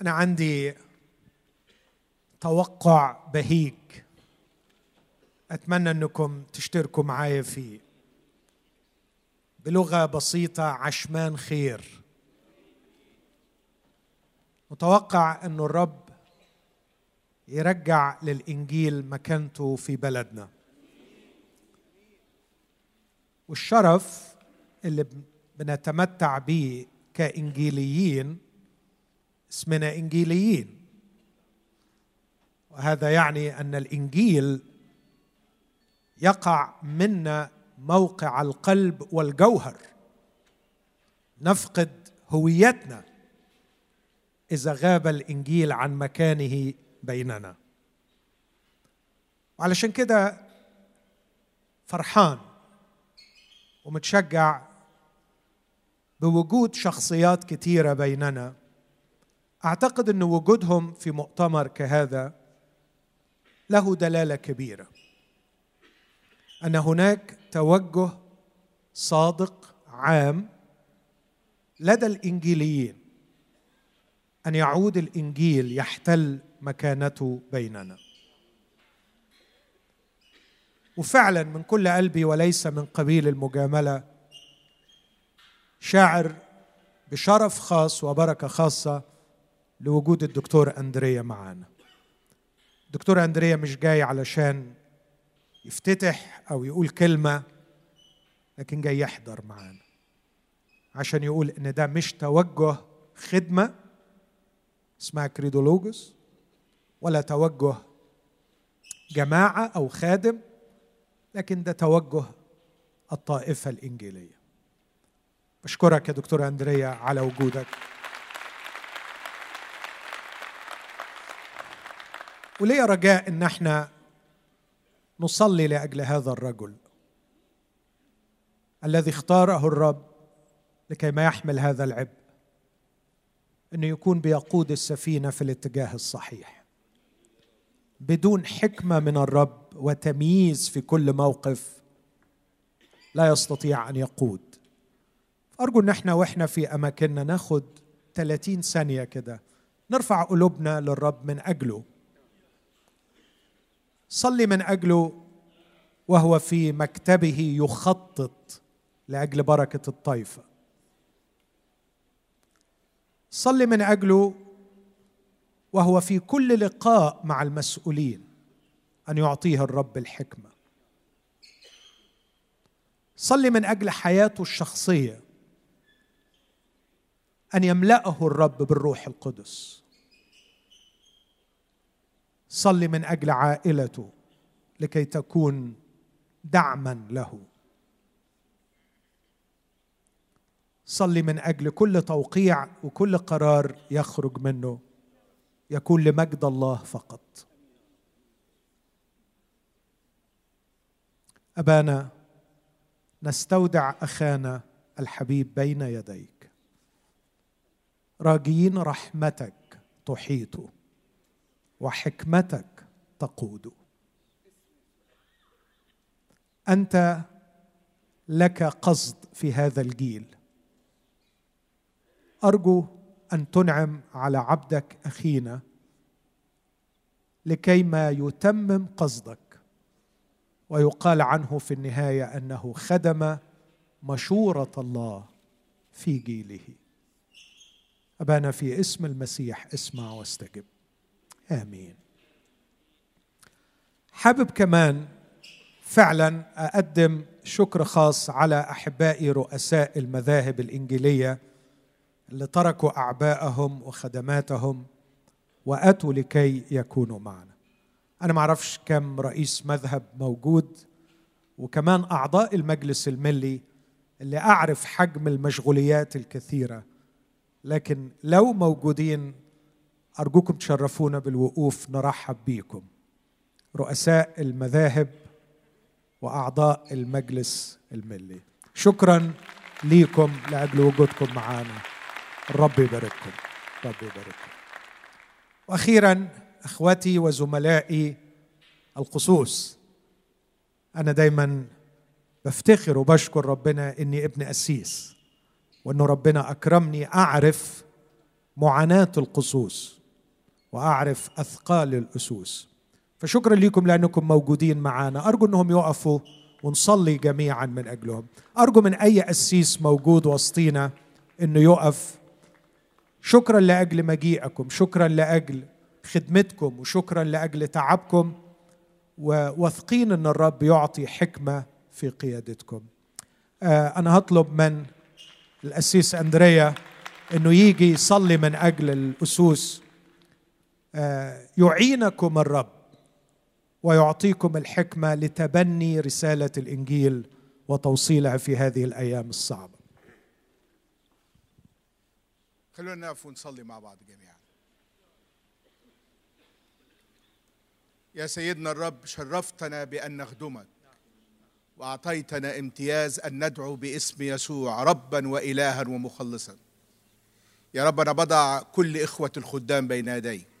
أنا عندي توقع بهيج أتمنى أنكم تشتركوا معايا فيه. بلغة بسيطة عشمان خير. متوقع أن الرب يرجع للإنجيل مكانته في بلدنا. والشرف اللي بنتمتع به كإنجيليين اسمنا إنجيليين. وهذا يعني أن الإنجيل يقع منا موقع القلب والجوهر. نفقد هويتنا إذا غاب الإنجيل عن مكانه بيننا. وعلشان كده فرحان ومتشجع بوجود شخصيات كثيره بيننا. أعتقد إن وجودهم في مؤتمر كهذا له دلالة كبيرة. أن هناك توجه صادق عام لدى الإنجيليين أن يعود الإنجيل يحتل مكانته بيننا. وفعلا من كل قلبي وليس من قبيل المجاملة شاعر بشرف خاص وبركة خاصة لوجود الدكتور أندريا معانا. الدكتور أندريا مش جاي علشان يفتتح أو يقول كلمة لكن جاي يحضر معانا. عشان يقول إن ده مش توجه خدمة اسمها كريدولوجوس ولا توجه جماعة أو خادم لكن ده توجه الطائفة الإنجيلية. بشكرك يا دكتور أندريا على وجودك. ولي رجاء إن إحنا نصلي لأجل هذا الرجل الذي اختاره الرب لكي ما يحمل هذا العبء؟ إنه يكون بيقود السفينة في الاتجاه الصحيح. بدون حكمة من الرب وتمييز في كل موقف لا يستطيع أن يقود. أرجو إن إحنا وإحنا في أماكننا ناخد 30 ثانية كده نرفع قلوبنا للرب من أجله. صلي من أجله وهو في مكتبه يخطط لأجل بركة الطائفة. صلي من أجله وهو في كل لقاء مع المسؤولين أن يعطيه الرب الحكمة. صلي من أجل حياته الشخصية أن يملأه الرب بالروح القدس. صلي من أجل عائلته لكي تكون دعما له. صلي من أجل كل توقيع وكل قرار يخرج منه يكون لمجد الله فقط. أبانا نستودع أخانا الحبيب بين يديك. راجين رحمتك تحيط. وحكمتك تقود. أنت لك قصد في هذا الجيل. أرجو أن تنعم على عبدك أخينا لكي ما يتمم قصدك. ويقال عنه في النهاية أنه خدم مشورة الله في جيله. أبانا في اسم المسيح اسمع واستجب. آمين. حابب كمان فعلا أقدم شكر خاص على أحبائي رؤساء المذاهب الإنجيلية اللي تركوا أعباءهم وخدماتهم وأتوا لكي يكونوا معنا. أنا ما أعرفش كم رئيس مذهب موجود وكمان أعضاء المجلس الملي اللي أعرف حجم المشغوليات الكثيرة لكن لو موجودين أرجوكم تشرفونا بالوقوف نرحب بيكم. رؤساء المذاهب وأعضاء المجلس الملي. شكرا ليكم لأجل وجودكم معنا الرب يبارككم. الرب يبارككم. وأخيرا اخوتي وزملائي القصوص. أنا دايما بفتخر وبشكر ربنا إني ابن قسيس وإنه ربنا أكرمني أعرف معاناة القصوص. وأعرف أثقال الأسوس. فشكرا لكم لأنكم موجودين معنا أرجو أنهم يقفوا ونصلي جميعا من أجلهم. أرجو من أي قسيس موجود وسطينا إنه يقف. شكرا لأجل مجيئكم. شكرا لأجل خدمتكم. وشكرا لأجل تعبكم. وواثقين إن الرب يعطي حكمة في قيادتكم. آه، أنا هطلب من الأسيس أندريا إنه يجي يصلي من أجل الأسوس. يعينكم الرب ويعطيكم الحكمة لتبني رسالة الإنجيل وتوصيلها في هذه الأيام الصعبة. خلونا نقف ونصلي مع بعض جميعا. يا سيدنا الرب شرفتنا بأن نخدمك. وأعطيتنا امتياز أن ندعو باسم يسوع ربا والها ومخلصا. يا رب أنا بضع كل إخوة الخدام بين يديك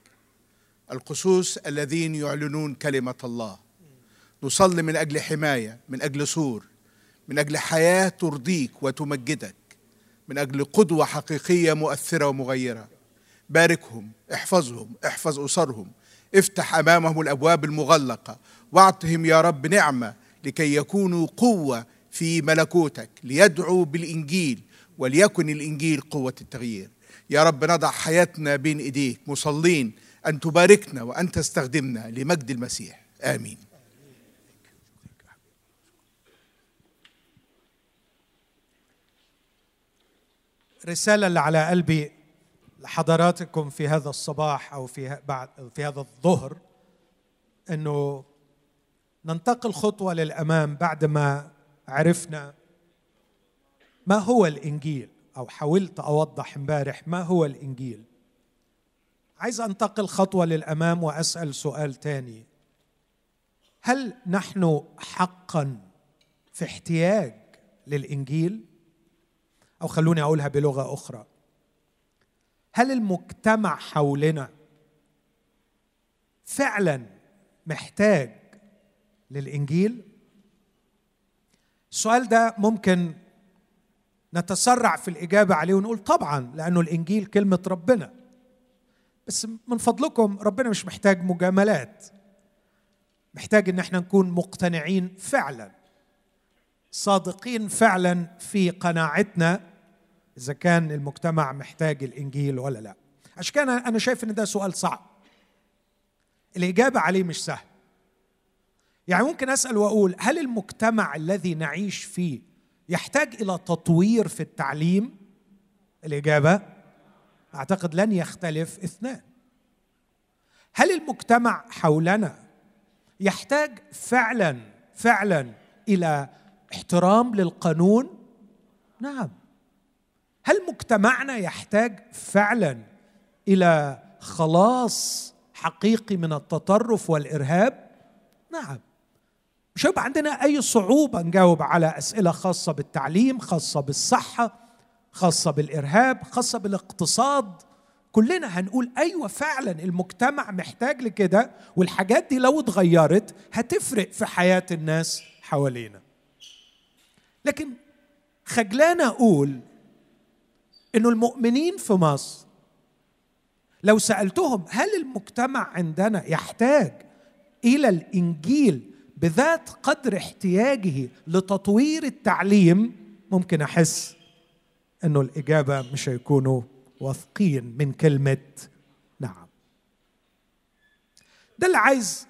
القصوص الذين يعلنون كلمة الله. نصلي من أجل حماية من أجل سور من أجل حياة ترضيك وتمجدك من أجل قدوة حقيقية مؤثرة ومغيرة. باركهم احفظهم احفظ أسرهم. افتح أمامهم الأبواب المغلقة. واعطهم يا رب نعمة لكي يكونوا قوة في ملكوتك ليدعوا بالإنجيل وليكن الإنجيل قوة التغيير. يا رب نضع حياتنا بين إيديك. مصلين أن تباركنا وأن تستخدمنا لمجد المسيح. آمين. رسالة اللي على قلبي لحضراتكم في هذا الصباح أو في بعد في هذا الظهر إنه ننتقل خطوة للأمام بعد ما عرفنا ما هو الإنجيل أو حاولت أوضح امبارح ما هو الإنجيل. عايز أنتقل خطوة للأمام وأسأل سؤال تاني. هل نحن حقا في احتياج للإنجيل؟ أو خلوني أقولها بلغة أخرى. هل المجتمع حولنا فعلا محتاج للإنجيل؟ السؤال ده ممكن نتسرع في الإجابة عليه ونقول طبعا لأنه الإنجيل كلمة ربنا. بس من فضلكم ربنا مش محتاج مجاملات. محتاج إن إحنا نكون مقتنعين فعلا صادقين فعلا في قناعتنا إذا كان المجتمع محتاج الإنجيل ولا لا. عشان كده أنا شايف إن ده سؤال صعب. الإجابة عليه مش سهل. يعني ممكن أسأل وأقول هل المجتمع الذي نعيش فيه يحتاج إلى تطوير في التعليم؟ الإجابة أعتقد لن يختلف اثنان. هل المجتمع حولنا يحتاج فعلا فعلا إلى احترام للقانون؟ نعم. هل مجتمعنا يحتاج فعلا إلى خلاص حقيقي من التطرف والإرهاب؟ نعم. مش هيبقى عندنا أي صعوبة نجاوب على أسئلة خاصة بالتعليم خاصة بالصحة خاصة بالإرهاب خاصة بالاقتصاد. كلنا هنقول أيوه فعلا المجتمع محتاج لكده والحاجات دي لو اتغيرت هتفرق في حياة الناس حوالينا. لكن خجلان أقول إنه المؤمنين في مصر لو سألتهم هل المجتمع عندنا يحتاج إلى الإنجيل بذات قدر احتياجه لتطوير التعليم ممكن أحس أنه الإجابة مش هيكونوا واثقين من كلمة نعم. ده اللي عايز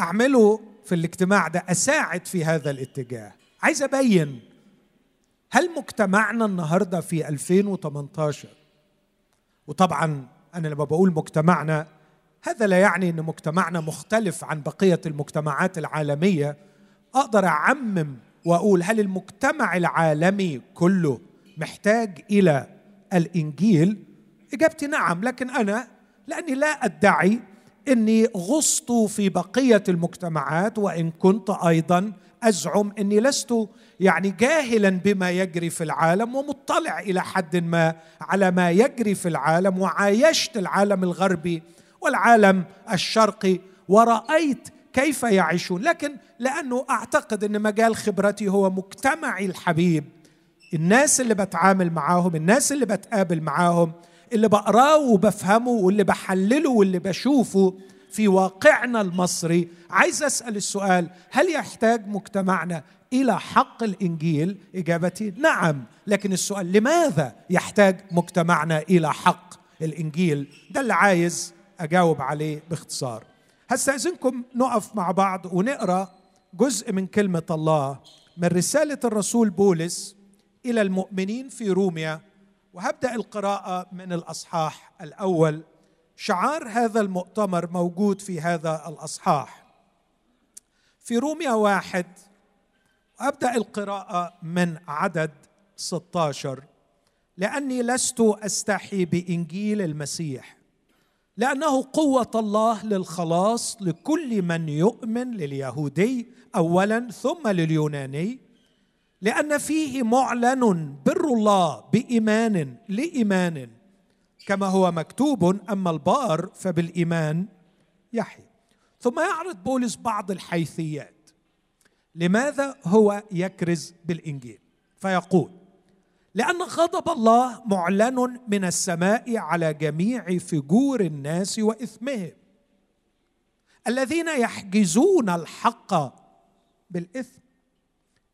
أعمله في الاجتماع ده أساعد في هذا الاتجاه. عايز أبين هل مجتمعنا النهارده في 2018 وطبعا أنا لما بقول مجتمعنا هذا لا يعني إن مجتمعنا مختلف عن بقية المجتمعات العالمية. أقدر أعمم وأقول هل المجتمع العالمي كله محتاج إلى الإنجيل. إجابتي نعم لكن أنا لأني لا أدعي إني غصت في بقية المجتمعات وإن كنت أيضا أزعم إني لست يعني جاهلا بما يجري في العالم ومطلع إلى حد ما على ما يجري في العالم وعايشت العالم الغربي والعالم الشرقي ورأيت كيف يعيشون. لكن لأنه أعتقد إن مجال خبرتي هو مجتمعي الحبيب. الناس اللي بتعامل معاهم الناس اللي بتقابل معاهم اللي بقراه وبفهمه واللي بحلله واللي بشوفه في واقعنا المصري. عايز أسأل السؤال هل يحتاج مجتمعنا إلى حق الإنجيل؟ إجابتي نعم. لكن السؤال لماذا يحتاج مجتمعنا إلى حق الإنجيل؟ ده اللي عايز أجاوب عليه باختصار. هستأذنكم نقف مع بعض ونقرأ جزء من كلمة الله من رسالة الرسول بولس إلى المؤمنين في روميا وهبدأ القراءة من الأصحاح الأول. شعار هذا المؤتمر موجود في هذا الأصحاح. في روميا واحد أبدأ القراءة من عدد 16 لأني لست أستحي بإنجيل المسيح لأنه قوة الله للخلاص لكل من يؤمن لليهودي اولا ثم لليوناني. لأن فيه معلن بر الله بإيمان لإيمان كما هو مكتوب أما البار فبالإيمان يحيى. ثم يعرض بولس بعض الحيثيات. لماذا هو يكرز بالإنجيل؟ فيقول لأن غضب الله معلن من السماء على جميع فجور الناس وإثمهم الذين يحجزون الحق بالإثم.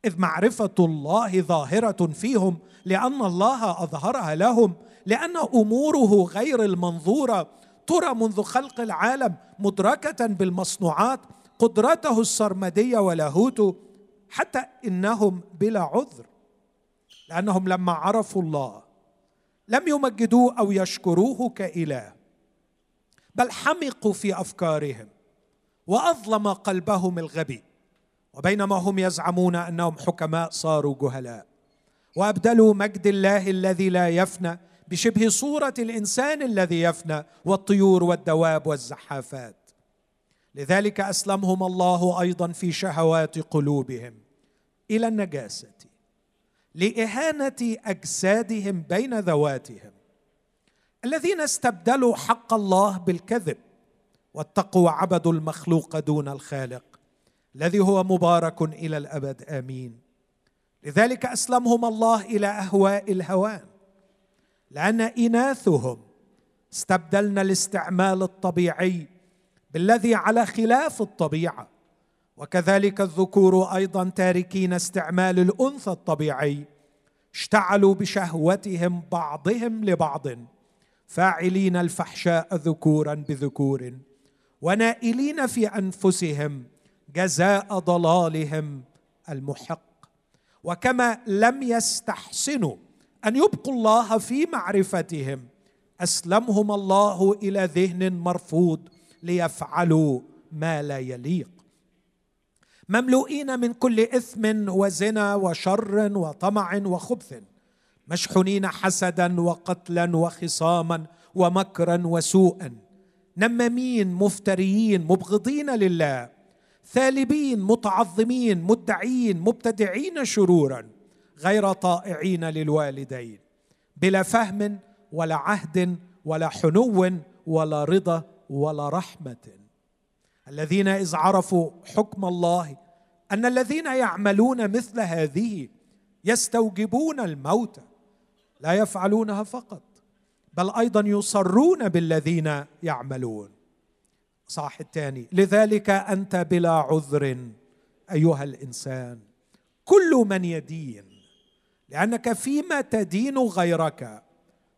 إذ معرفة الله ظاهرة فيهم لأن الله أظهرها لهم لأن أموره غير المنظورة. ترى منذ خلق العالم مدركة بالمصنوعات قدرته السرمدية ولاهوته حتى إنهم بلا عذر. لأنهم لما عرفوا الله لم يمجدوه أو يشكروه كإله بل حمقوا في أفكارهم وأظلم قلبهم الغبي. وبينما هم يزعمون أنهم حكماء صاروا جهلاء. وأبدلوا مجد الله الذي لا يفنى بشبه صورة الإنسان الذي يفنى والطيور والدواب والزحافات. لذلك أسلمهم الله أيضا في شهوات قلوبهم إلى النجاسة لإهانة أجسادهم بين ذواتهم. الذين استبدلوا حق الله بالكذب واتقوا وعبدوا المخلوق دون الخالق. الذي هو مبارك إلى الأبد آمين. لذلك أسلمهم الله إلى أهواء الهوان. لأن إناثهم استبدلنا الاستعمال الطبيعي بالذي على خلاف الطبيعة. وكذلك الذكور أيضا تاركين استعمال الأنثى الطبيعي اشتعلوا بشهوتهم بعضهم لبعض فاعلين الفحشاء ذكورا بذكور ونائلين في أنفسهم جزاء ضلالهم المحق. وكما لم يستحسنوا أن يبقوا الله في معرفتهم أسلمهم الله إلى ذهن مرفوض ليفعلوا ما لا يليق. مملوئين من كل إثم وزنا وشر وطمع وخبث مشحونين حسدا وقتلا وخصاما ومكرا وسوءا نمامين مفتريين مبغضين لله ثالبين متعظمين مدعين مبتدعين شرورا غير طائعين للوالدين بلا فهم ولا عهد ولا حنو ولا رضا ولا رحمة. الذين إذ عرفوا حكم الله أن الذين يعملون مثل هذه يستوجبون الموت لا يفعلونها فقط بل أيضا يصرون بالذين يعملون. صح الثاني لذلك أنت بلا عذر أيها الإنسان. كل من يدين لأنك فيما تدين غيرك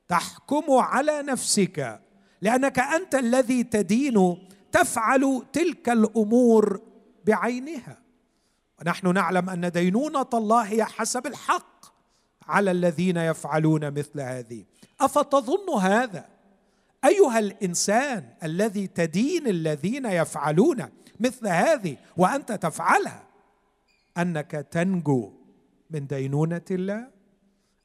تحكم على نفسك لأنك أنت الذي تدين تفعل تلك الأمور بعينها. ونحن نعلم أن دينونة الله هي حسب الحق على الذين يفعلون مثل هذه. أفتظن هذا؟ أيها الإنسان الذي تدين الذين يفعلون مثل هذه وأنت تفعلها أنك تنجو من دينونة الله؟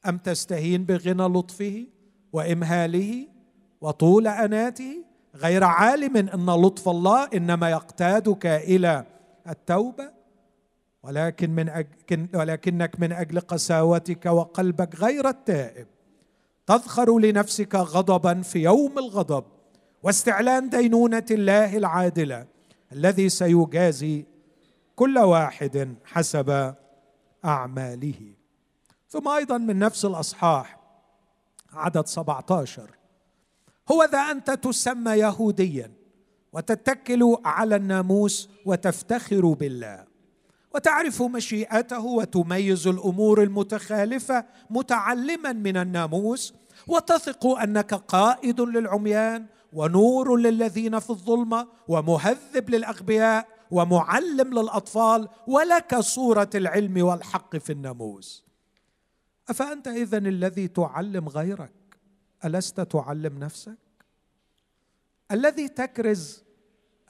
أم تستهين بغنى لطفه وإمهاله وطول أناته؟ غير عالم إن لطف الله إنما يقتادك إلى التوبة؟ ولكن من أجل ولكنك من أجل قساوتك وقلبك غير التائب. تذخر لنفسك غضبا في يوم الغضب واستعلان دينونة الله العادلة الذي سيجازي كل واحد حسب أعماله. ثم أيضا من نفس الأصحاح عدد 17 هو ذا انت تسمى يهوديا وتتكل على الناموس وتفتخر بالله. وتعرف مشيئته وتميز الأمور المتخالفة متعلما من الناموس وتثق أنك قائد للعميان ونور للذين في الظلمة ومهذب للأغبياء ومعلم للأطفال ولك صورة العلم والحق في الناموس. أفأنت اذا الذي تعلم غيرك؟ ألست تعلم نفسك؟ الذي تكرز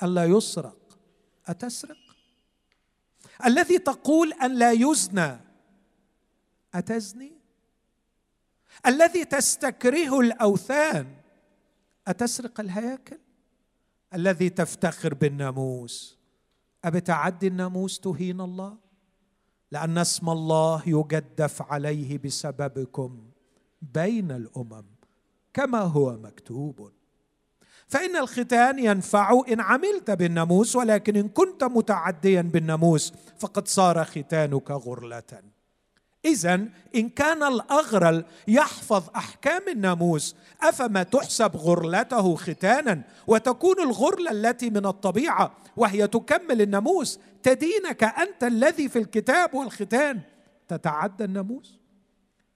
ألا يسرق أتسرق؟ الذي تقول أن لا يزنى. أتزني؟ الذي تستكره الأوثان. أتسرق الهياكل؟ الذي تفتخر بالناموس. أبتعدي الناموس تهين الله؟ لأن اسم الله يجدف عليه بسببكم بين الأمم كما هو مكتوب. فإن الختان ينفع إن عملت بالناموس ولكن إن كنت متعديا بالناموس فقد صار ختانك غرلة. إذا إن كان الأغرل يحفظ أحكام الناموس أفما تحسب غرلته ختانا؟ وتكون الغرلة التي من الطبيعة وهي تكمل الناموس تدينك أنت الذي في الكتاب والختان تتعدى الناموس؟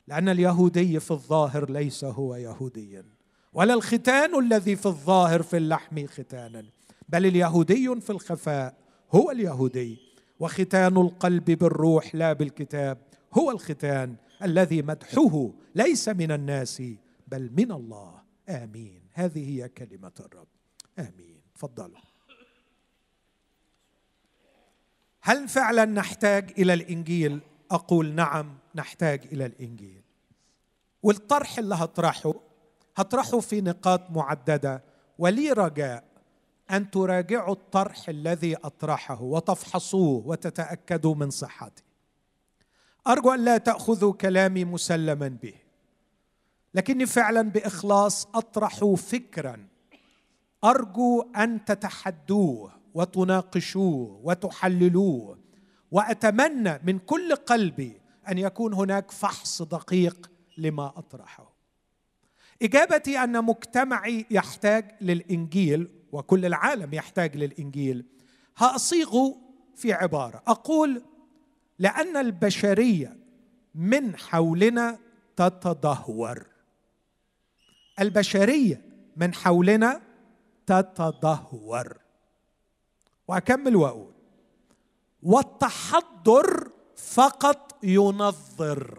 لأن اليهودي في الظاهر ليس هو يهوديا. ولا الختان الذي في الظاهر في اللحم ختانا بل اليهودي في الخفاء هو اليهودي وختان القلب بالروح لا بالكتاب هو الختان الذي مدحه ليس من الناس بل من الله. آمين. هذه هي كلمة الرب. آمين. تفضلوا. هل فعلا نحتاج إلى الإنجيل؟ أقول نعم نحتاج إلى الإنجيل. والطرح اللي هطرحه هطرحه في نقاط معددة. ولي رجاء أن تراجعوا الطرح الذي أطرحه وتفحصوه وتتأكدوا من صحته. أرجو أن لا تأخذوا كلامي مسلما به. لكني فعلا بإخلاص اطرح فكرا. أرجو أن تتحدوه وتناقشوه وتحللوه. وأتمنى من كل قلبي أن يكون هناك فحص دقيق لما أطرحه. إجابتي أن مجتمعي يحتاج للإنجيل وكل العالم يحتاج للإنجيل. هاصيغه في عبارة. أقول لأن البشرية من حولنا تتدهور. البشرية من حولنا تتدهور. وأكمل وأقول. والتحضر فقط ينظر.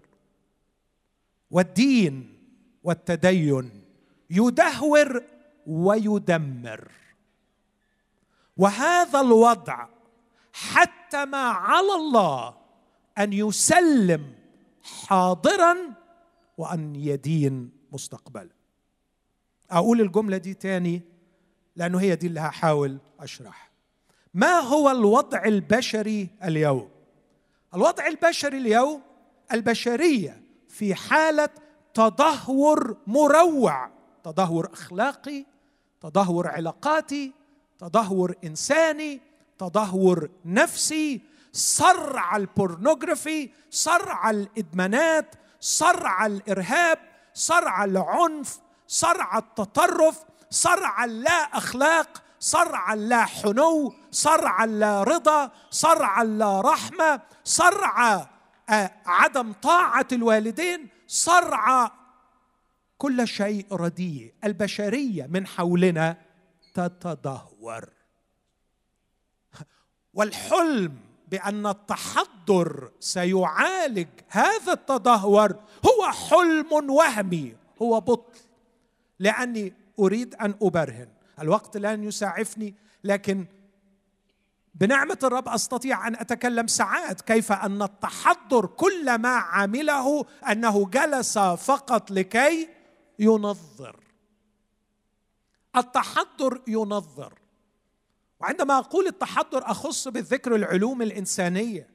والدين والتدين يدهور ويدمر. وهذا الوضع حتم على الله أن يسلم حاضرا وأن يدين مستقبلا أقول الجملة دي تاني لأنه هي دي اللي هحاول أشرح. ما هو الوضع البشري اليوم؟ الوضع البشري اليوم البشرية في حالة تدهور مروع تدهور أخلاقي تدهور علاقاتي تدهور إنساني تدهور نفسي صرع البورنوغرافي صرع الإدمانات صرع الإرهاب صرع العنف صرع التطرف صرع اللا أخلاق صرع اللا حنو صرع اللا رضا صرع اللا رحمة صرع آه، عدم طاعة الوالدين صرع كل شيء رديء. البشرية من حولنا تتدهور. والحلم بأن التحضر سيعالج هذا التدهور هو حلم وهمي هو بطل. لأني أريد أن أبرهن. الوقت لن يسعفني لكن بنعمة الرب أستطيع أن أتكلم ساعات كيف أن التحضر كل ما عمله أنه جلس فقط لكي ينظر. التحضر ينظر. وعندما أقول التحضر أخص بالذكر العلوم الإنسانية.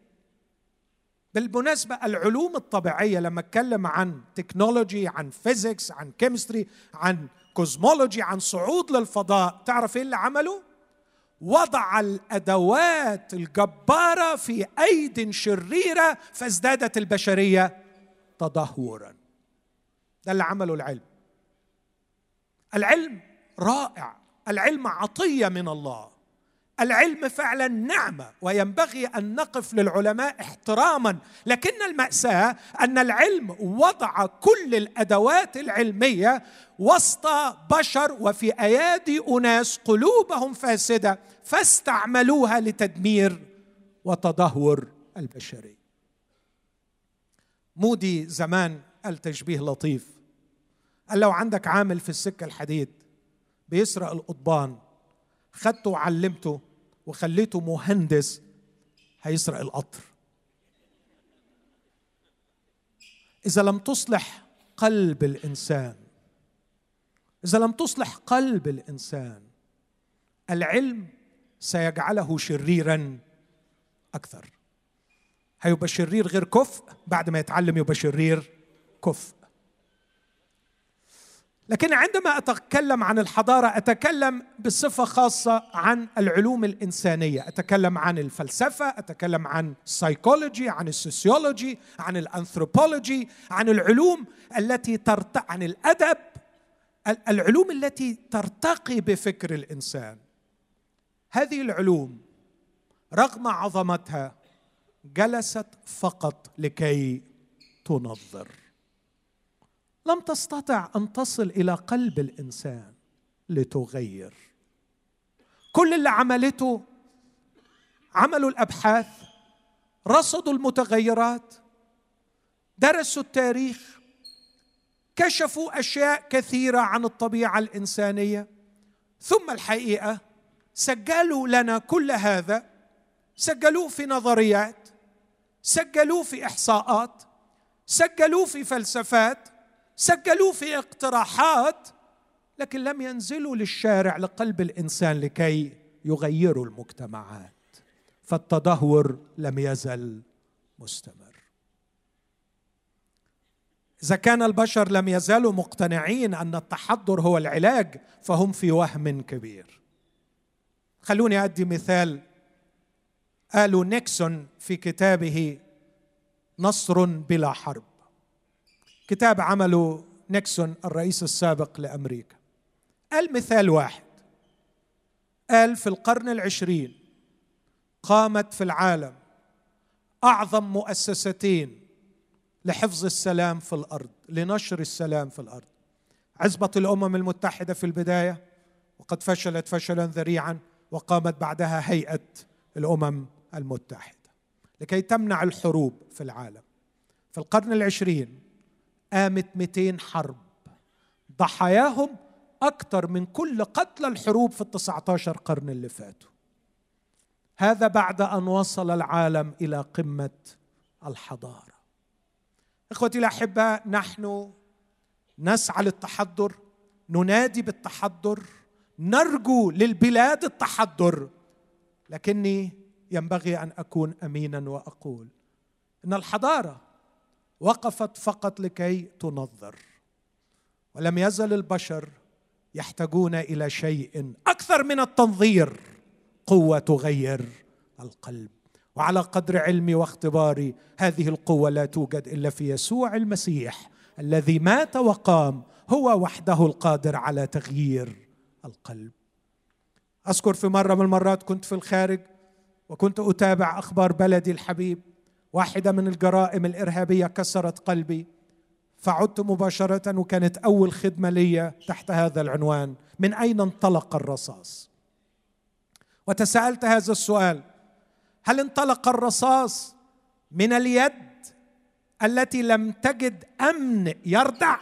بالمناسبة العلوم الطبيعية لما أتكلم عن technology عن physics عن chemistry عن cosmology عن صعود للفضاء تعرف إيه اللي عمله؟ وضع الأدوات الجبارة في أيد شريرة فازدادت البشرية تدهورا. ده اللي عمله العلم. العلم رائع. العلم عطية من الله. العلم فعلا نعمة وينبغي أن نقف للعلماء احتراما. لكن المأساة أن العلم وضع كل الأدوات العلمية وسط بشر في أيادي أناس قلوبهم فاسدة فاستعملوها لتدمير وتدهور البشرية. مودي زمان قال تشبيه لطيف. قال لو عندك عامل في السكة الحديد بيسرق القضبان خدته وعلمته وخليته مهندس هيسرق القطر. إذا لم تصلح قلب الإنسان إذا لم تصلح قلب الإنسان العلم سيجعله شريرا أكثر. هيبقى شرير غير كفء بعد ما يتعلم يبقى شرير كفء. لكن عندما أتكلم عن الحضارة أتكلم بصفة خاصة عن العلوم الإنسانية. أتكلم عن الفلسفة أتكلم عن السايكولوجي عن ال sociology عن الانثروبولوجي عن العلوم التي ترت عن الأدب العلوم التي ترتقي بفكر الإنسان. هذه العلوم رغم عظمتها جلست فقط لكي تنظر. لم تستطع أن تصل إلى قلب الإنسان لتغير. كل اللي عملته عملوا الأبحاث رصدوا المتغيرات درسوا التاريخ كشفوا أشياء كثيرة عن الطبيعة الإنسانية. ثم الحقيقة سجلوا لنا كل هذا سجلوه في نظريات سجلوه في إحصاءات سجلوه في فلسفات سجلوه في اقتراحات لكن لم ينزلوا للشارع لقلب الإنسان لكي يغيروا المجتمعات. فالتدهور لم يزل مستمر. إذا كان البشر لم يزالوا مقتنعين أن التحضر هو العلاج فهم في وهم كبير. خلوني أدي مثال. قالوا نيكسون في كتابه نصر بلا حرب. كتاب عمله نيكسون الرئيس السابق لأمريكا. قال مثال واحد. قال في القرن العشرين قامت في العالم أعظم مؤسستين لحفظ السلام في الأرض لنشر السلام في الأرض. عزبة الأمم المتحدة في البداية وقد فشلت فشلا ذريعا وقامت بعدها هيئة الأمم المتحدة. لكي تمنع الحروب في العالم. في القرن العشرين قامت 200 حرب. ضحاياهم أكثر من كل قتلى الحروب في التسعة عشر قرن اللي فاتوا. هذا بعد أن وصل العالم إلى قمة الحضارة. إخوتي الأحباء نحن نسعى للتحضر ننادي بالتحضر نرجو للبلاد التحضر. لكني ينبغي أن أكون أمينا وأقول إن الحضارة وقفت فقط لكي تنظر. ولم يزل البشر يحتاجون إلى شيء أكثر من التنظير قوة تغير القلب. وعلى قدر علمي واختباري هذه القوة لا توجد إلا في يسوع المسيح الذي مات وقام هو وحده القادر على تغيير القلب. أذكر في مرة من المرات كنت في الخارج وكنت أتابع أخبار بلدي الحبيب. واحدة من الجرائم الإرهابية كسرت قلبي. فعدت مباشرة وكانت أول خدمة لي تحت هذا العنوان. من أين انطلق الرصاص؟ وتساءلت هذا السؤال. هل انطلق الرصاص من اليد التي لم تجد أمن يردع؟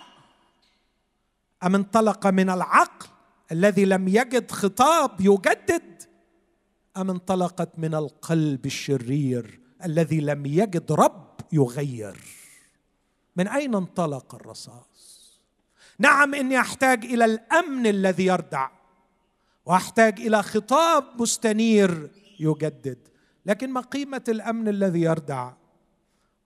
أم انطلق من العقل الذي لم يجد خطاب يجدد؟ أم انطلقت من القلب الشرير الذي لم يجد رب يغير. من أين انطلق الرصاص؟ نعم إني أحتاج إلى الأمن الذي يردع وأحتاج إلى خطاب مستنير يجدد. لكن ما قيمة الأمن الذي يردع؟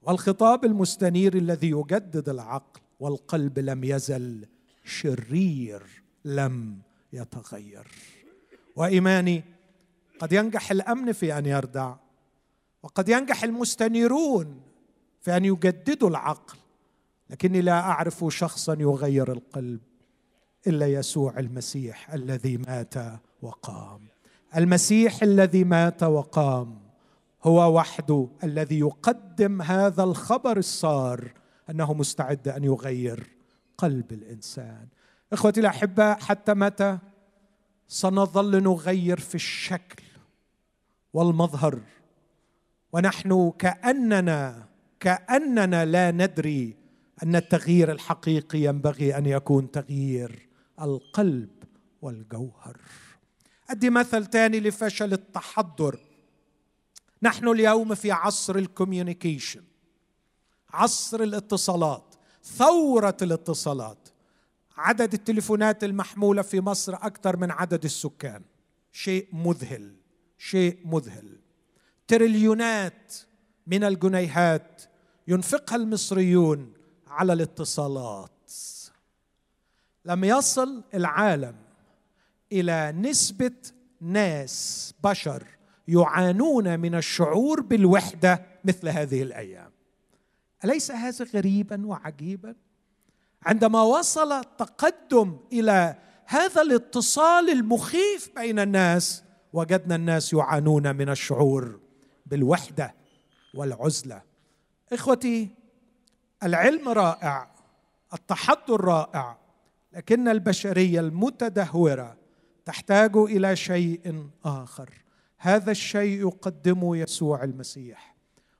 والخطاب المستنير الذي يجدد العقل والقلب لم يزل شرير لم يتغير. وإيماني قد ينجح الأمن في أن يردع. وقد ينجح المستنيرون في أن يجددوا العقل لكني لا أعرف شخصا يغير القلب إلا يسوع المسيح الذي مات وقام. المسيح الذي مات وقام هو وحده الذي يقدم هذا الخبر السار أنه مستعد أن يغير قلب الإنسان. إخوتي الأحباء حتى متى سنظل نغير في الشكل والمظهر ونحن كاننا كأننا لا ندري أن التغيير الحقيقي ينبغي أن يكون تغيير القلب والجوهر. أدي مثل ثاني لفشل التحضر. نحن اليوم في عصر الكوميونيكيشن عصر الاتصالات ثورة الاتصالات. عدد التليفونات المحمولة في مصر أكثر من عدد السكان. شيء مذهل شيء مذهل. تريليونات من الجنيهات ينفقها المصريون على الاتصالات. لم يصل العالم إلى نسبة ناس بشر يعانون من الشعور بالوحدة مثل هذه الأيام. أليس هذا غريبا وعجيبا؟ عندما وصل التقدم إلى هذا الاتصال المخيف بين الناس وجدنا الناس يعانون من الشعور بالوحدة والعزلة. إخوتي العلم رائع التحضر رائع لكن البشرية المتدهورة تحتاج إلى شيء آخر. هذا الشيء يقدمه يسوع المسيح.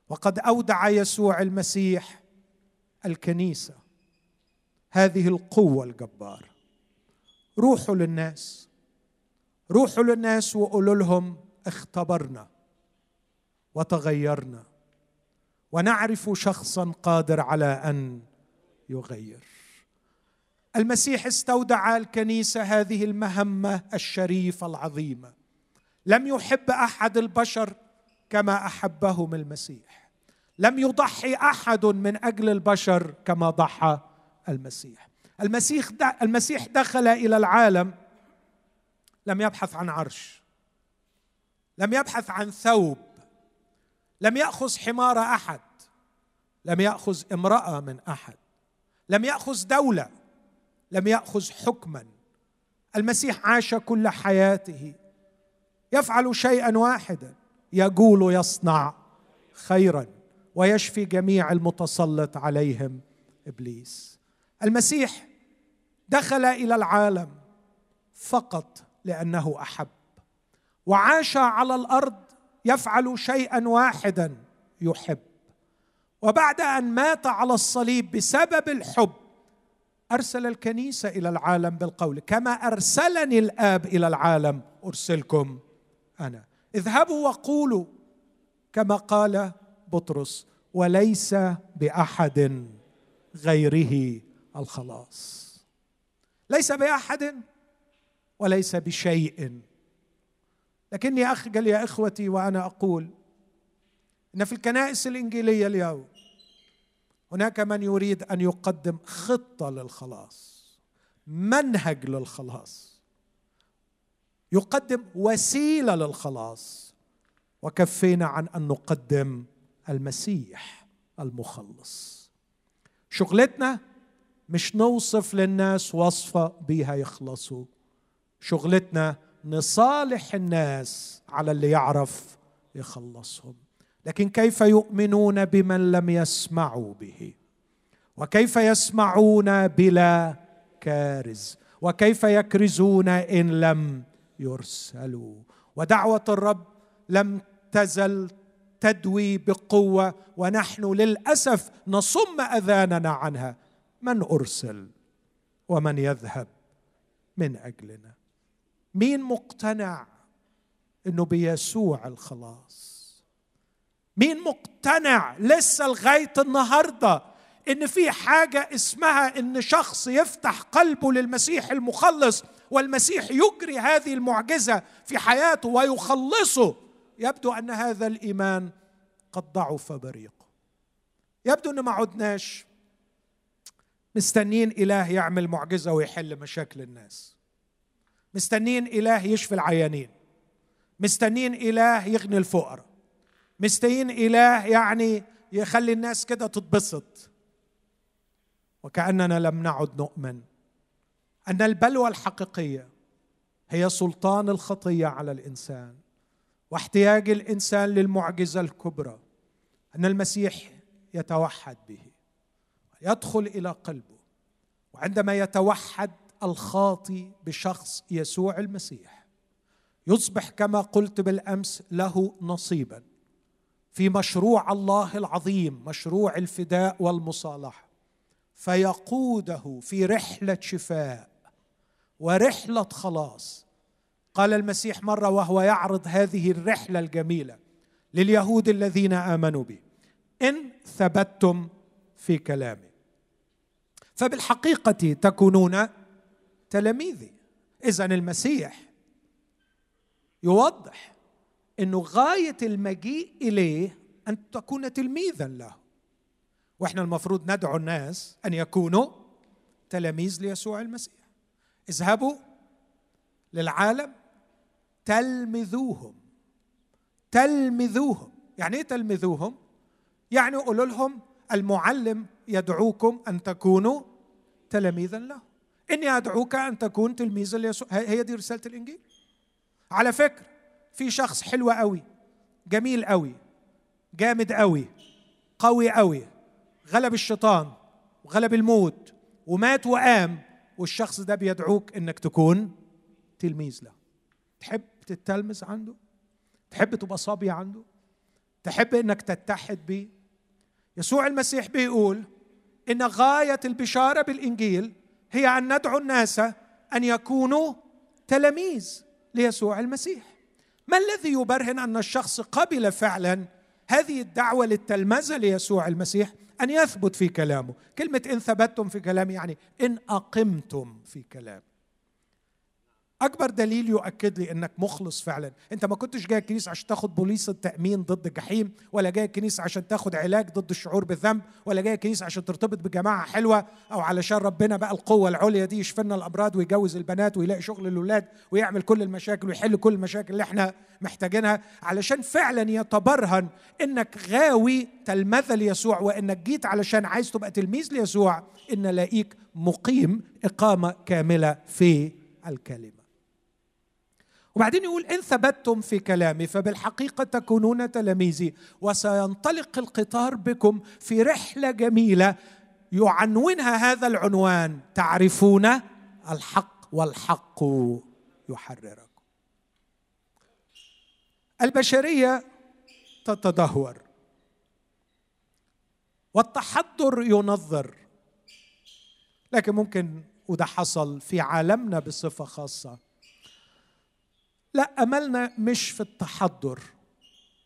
وقد أودع يسوع المسيح الكنيسة هذه القوة الجبارة. روحوا للناس. روحوا للناس وقولوا لهم اختبرنا. وتغيرنا. ونعرف شخصا قادر على أن يغير. المسيح استودع الكنيسة هذه المهمة الشريفة العظيمة. لم يحب أحد البشر كما أحبهم المسيح. لم يضحي أحد من أجل البشر كما ضحى المسيح. المسيح المسيح دخل إلى العالم لم يبحث عن عرش لم يبحث عن ثوب لم يأخذ حمار أحد لم يأخذ امرأة من أحد لم يأخذ دولة لم يأخذ حكما. المسيح عاش كل حياته. يفعل شيئا واحدا يقول يصنع خيرا ويشفي جميع المتسلط عليهم إبليس. المسيح دخل إلى العالم فقط لأنه أحب وعاش على الأرض يفعل شيئا واحدا يحب. وبعد أن مات على الصليب بسبب الحب أرسل الكنيسة إلى العالم بالقول. كما أرسلني الآب إلى العالم أرسلكم أنا. اذهبوا وقولوا كما قال بطرس وليس بأحد غيره الخلاص. ليس بأحد وليس بشيء. لكني أخجل يا إخوتي وأنا أقول إن في الكنائس الإنجيلية اليوم هناك من يريد أن يقدم خطة للخلاص منهج للخلاص يقدم وسيلة للخلاص وكفينا عن أن نقدم المسيح المخلص. شغلتنا مش نوصف للناس وصفة بيها يخلصوا شغلتنا نصالح الناس على اللي يعرف يخلصهم. لكن كيف يؤمنون بمن لم يسمعوا به؟ وكيف يسمعون بلا كارز؟ وكيف يكرزون إن لم يرسلوا؟ ودعوة الرب لم تزل تدوي بقوة ونحن للأسف نصم أذاننا عنها. من أرسل ومن يذهب من أجلنا؟ مين مقتنع إنه بيسوع الخلاص؟ مين مقتنع لسه لغاية النهارده إن في حاجة اسمها إن شخص يفتح قلبه للمسيح المخلص والمسيح يجري هذه المعجزة في حياته ويخلصه؟ يبدو أن هذا الإيمان قد ضعف بريقه. يبدو إن ما عدناش مستنين إله يعمل معجزة ويحل مشاكل الناس. مستنين إله يشفي العيانين. مستنين إله يغني الفقراء. مستنين إله يعني يخلي الناس كده تتبسط. وكأننا لم نعد نؤمن. أن البلوى الحقيقية هي سلطان الخطية على الإنسان. واحتياج الإنسان للمعجزة الكبرى. أن المسيح يتوحد به. يدخل إلى قلبه. وعندما يتوحد الخاطي بشخص يسوع المسيح. يصبح كما قلت بالأمس له نصيبا. في مشروع الله العظيم مشروع الفداء والمصالحة. فيقوده في رحلة شفاء ورحلة خلاص. قال المسيح مرة وهو يعرض هذه الرحلة الجميلة لليهود الذين آمنوا به إن ثبتتم في كلامي. فبالحقيقة تكونون تلاميذي اذا المسيح يوضح إنه غاية المجيء إليه أن تكون تلميذا له. وإحنا المفروض ندعو الناس أن يكونوا تلاميذ ليسوع المسيح. اذهبوا للعالم تلمذوهم. تلمذوهم. يعني إيه تلمذوهم؟ يعني قولوا لهم المعلم يدعوكم أن تكونوا تلاميذا له. إني أدعوك أن تكون تلميذا ليسوع. هي دي رسالة الإنجيل. على فكرة في شخص حلو قوي جميل قوي جامد قوي قوي قوي. غلب الشيطان وغلب الموت ومات وقام والشخص ده بيدعوك إنك تكون تلميذ له. تحب تتلمذ عنده؟ تحب تبقى صبي عنده؟ تحب إنك تتحد بيه؟ يسوع المسيح بيقول إن غاية البشارة بالإنجيل هي أن ندعو الناس أن يكونوا تلاميذ ليسوع المسيح. ما الذي يبرهن أن الشخص قبل فعلا هذه الدعوة للتلمذة ليسوع المسيح أن يثبت في كلامه؟ كلمة إن ثبتتم في كلامي يعني إن أقمتم في كلامي. أكبر دليل يؤكد لي إنك مخلص فعلا. أنت ما كنتش جاي الكنيسة عشان تاخد بوليس التأمين ضد الجحيم ولا جاي الكنيسة عشان تاخد علاج ضد الشعور بالذنب ولا جاي الكنيسة عشان ترتبط بجماعة حلوة أو علشان ربنا بقى القوة العليا دي يشفي الأمراض ويجوز البنات ويلاقي شغل للاولاد ويعمل كل المشاكل ويحل كل المشاكل اللي إحنا محتاجينها علشان فعلا يتبرهن إنك غاوي تلمذة ليسوع وإنك جيت علشان عايز تبقى تلميذ ليسوع إن لاقيك مقيم إقامة كاملة في الكلمة. وبعدين يقول إن ثبتتم في كلامي فبالحقيقة تكونون تلاميذي. وسينطلق القطار بكم في رحلة جميلة يعنونها هذا العنوان تعرفون الحق والحق يحرركم. البشرية تتدهور. والتحضر ينظر. لكن ممكن وده حصل في عالمنا بصفة خاصة. لا أملنا مش في التحضر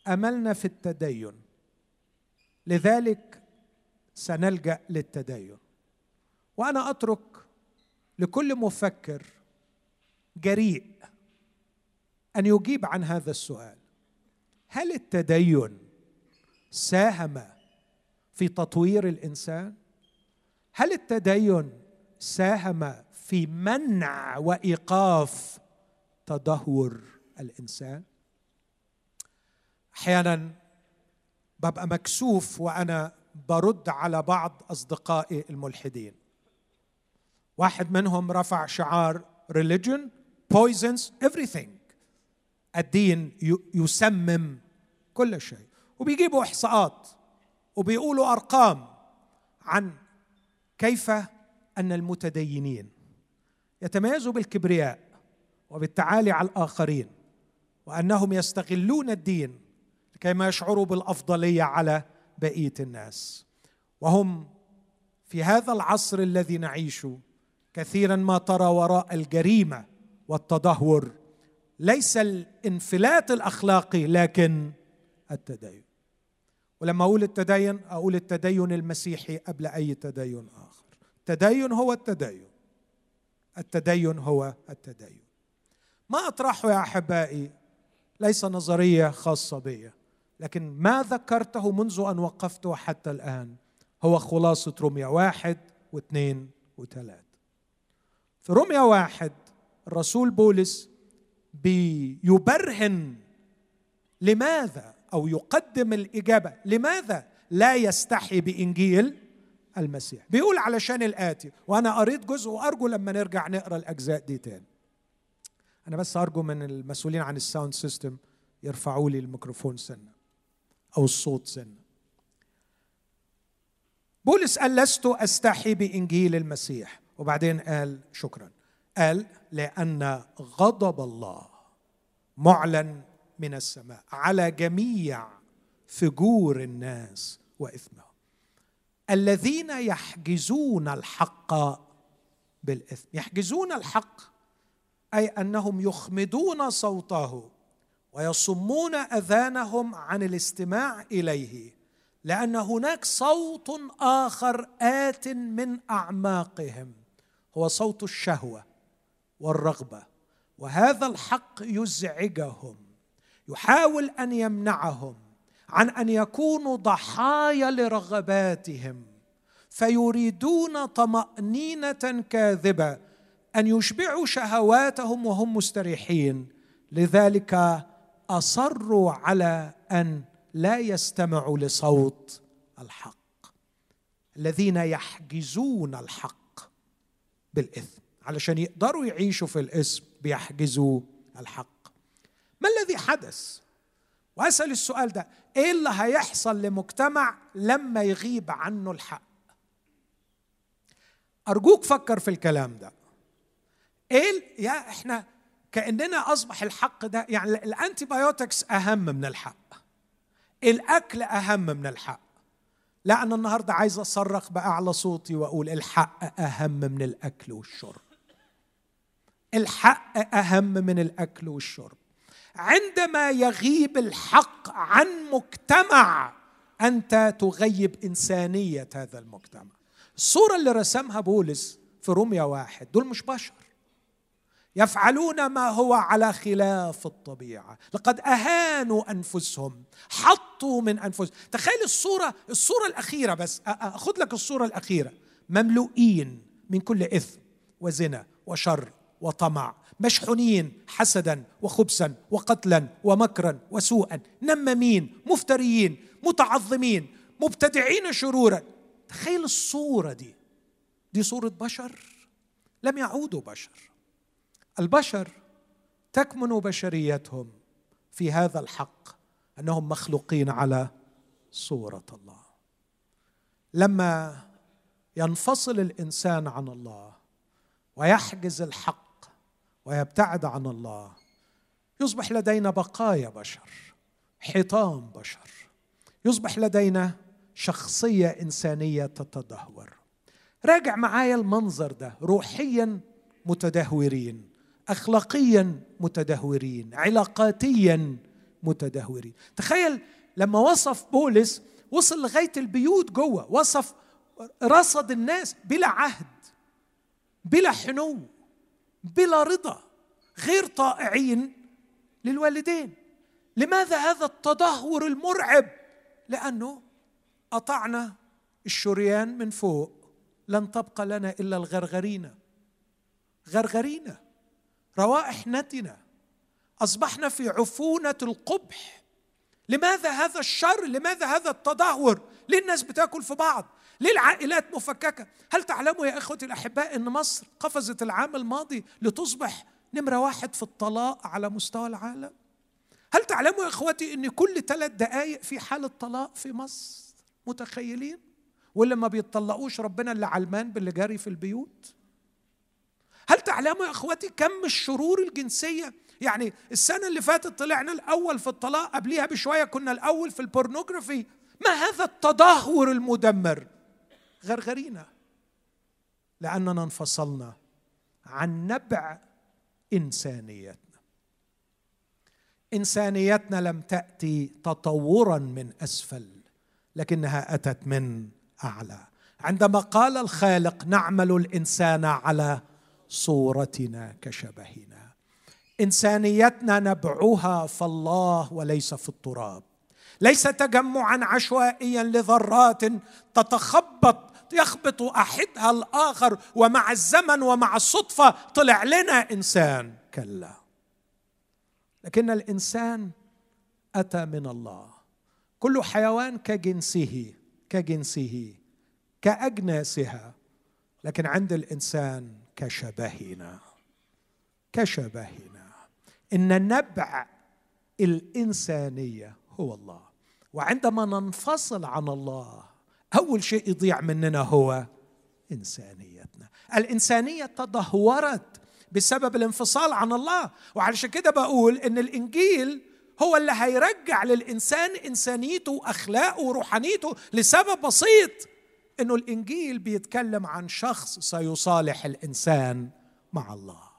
أملنا في التدين. لذلك سنلجأ للتدين. وأنا أترك لكل مفكر جريء أن يجيب عن هذا السؤال. هل التدين ساهم في تطوير الإنسان؟ هل التدين ساهم في منع وإيقاف تدهور الإنسان. أحيانا ببقى مكسوف وأنا برد على بعض أصدقائي الملحدين. واحد منهم رفع شعار religion poisons everything. الدين يسمم كل شيء. وبيجيبوا إحصاءات وبيقولوا أرقام عن كيف أن المتدينين يتميزوا بالكبرياء. وبالتعالي على الآخرين وأنهم يستغلون الدين لكيما يشعروا بالأفضلية على بقية الناس. وهم في هذا العصر الذي نعيشه كثيرا ما ترى وراء الجريمة والتدهور ليس الانفلات الأخلاقي لكن التدين. ولما أقول التدين أقول التدين المسيحي قبل أي تدين آخر. التدين هو التدين. التدين هو التدين. ما أطرحه يا أحبائي ليس نظرية خاصة بي لكن ما ذكرته منذ أن وقفت حتى الآن هو خلاصة رميه واحد واثنين وثلاثه في رميه واحد الرسول بولس بيبرهن لماذا أو يقدم الإجابة لماذا لا يستحي بإنجيل المسيح؟ بيقول علشان الآتي وأنا قريت جزء وأرجو لما نرجع نقرأ الأجزاء دي تاني. أنا بس أرجو من المسؤولين عن ال sound system يرفعوا لي الميكروفون سنة أو الصوت سنة. بولس قال لست أستحي بإنجيل المسيح. وبعدين قال شكرا. قال لأن غضب الله معلن من السماء على جميع فجور الناس وإثمهم. الذين يحجزون الحق بالإثم. يحجزون الحق أي أنهم يخمدون صوته ويصمون أذانهم عن الاستماع إليه لأن هناك صوت آخر آت من أعماقهم هو صوت الشهوة والرغبة وهذا الحق يزعجهم يحاول أن يمنعهم عن أن يكونوا ضحايا لرغباتهم فيريدون طمأنينة كاذبة أن يشبعوا شهواتهم وهم مستريحين. لذلك أصروا على أن لا يستمعوا لصوت الحق. الذين يحجزون الحق بالإثم. علشان يقدروا يعيشوا في الاسم بيحجزوا الحق. ما الذي حدث؟ وأسأل السؤال ده. إيه اللي هيحصل لمجتمع لما يغيب عنه الحق؟ أرجوك فكر في الكلام ده. إيه يا إحنا كأننا أصبح الحق ده يعني ال antibiotics أهم من الحق. الأكل أهم من الحق. لا أنا النهارده عايز أصرخ بأعلى صوتي وأقول الحق أهم من الأكل والشرب. الحق أهم من الأكل والشرب. عندما يغيب الحق عن مجتمع أنت تغيب إنسانية هذا المجتمع. الصورة اللي رسمها بولس في روميا واحد دول مش بشر. يفعلون ما هو على خلاف الطبيعة. لقد أهانوا أنفسهم حطوا من انفسهم تخيل الصورة الصورة الأخيرة بس اخذ لك الصورة الأخيرة. مملوئين من كل إثم وزنا وشر وطمع مشحونين حسدا وخبثا وقتلا ومكرا وسوءا نمامين مفتريين متعظمين مبتدعين شرورا. تخيل الصورة دي. دي صورة بشر. لم يعودوا بشر. البشر تكمن بشريتهم في هذا الحق أنهم مخلوقين على صورة الله. لما ينفصل الإنسان عن الله ويحجز الحق ويبتعد عن الله يصبح لدينا بقايا بشر حيطان بشر يصبح لدينا شخصية إنسانية تتدهور. راجع معايا المنظر ده روحيا متدهورين. اخلاقيا متدهورين علاقاتيا متدهورين. تخيل لما وصف بولس وصل لغاية البيوت جوه وصف رصد الناس بلا عهد بلا حنو بلا رضا غير طائعين للوالدين. لماذا هذا التدهور المرعب؟ لأنه أطعنا الشريان من فوق لن تبقى لنا إلا الغرغرينه غرغرينه روائح نتنة. أصبحنا في عفونة القبح. لماذا هذا الشر؟ لماذا هذا التدهور؟ ليه الناس بتاكل في بعض؟ ليه العائلات مفككة؟ هل تعلموا يا إخوتي الأحباء أن مصر قفزت العام الماضي لتصبح نمرة واحد في الطلاق على مستوى العالم؟ هل تعلموا يا إخوتي أن كل ثلاث دقائق في حالة طلاق في مصر؟ متخيلين؟ واللي ما بيتطلقوش ربنا اللي علمان باللي جاري في البيوت؟ هل تعلموا يا اخوتي كم الشرور الجنسية؟ يعني السنة اللي فاتت طلعنا الأول في الطلاق قبليها بشوية كنا الأول في البورنوغرافي ما هذا التدهور المدمر؟ غرغرينا. لأننا انفصلنا عن نبع إنسانيتنا. إنسانيتنا لم تأتي تطورا من أسفل لكنها أتت من أعلى. عندما قال الخالق نعمل الإنسان على صورتنا كشبهنا. إنسانيتنا نبعها في الله وليس في التراب. ليس تجمعا عشوائيا لذرات تتخبط يخبط أحدها الآخر ومع الزمن ومع الصدفة طلع لنا إنسان. كلا. لكن الإنسان أتى من الله. كل حيوان كجنسه كجنسه كأجناسها. لكن عند الإنسان كشبهنا. كشبهنا. إن نبع الإنسانية هو الله. وعندما ننفصل عن الله أول شيء يضيع مننا هو إنسانيتنا. الإنسانية تدهورت بسبب الانفصال عن الله. وعلشان كده بقول إن الإنجيل هو اللي هيرجع للإنسان إنسانيته وأخلاقه وروحانيته لسبب بسيط. إنه الإنجيل بيتكلم عن شخص سيصالح الإنسان مع الله.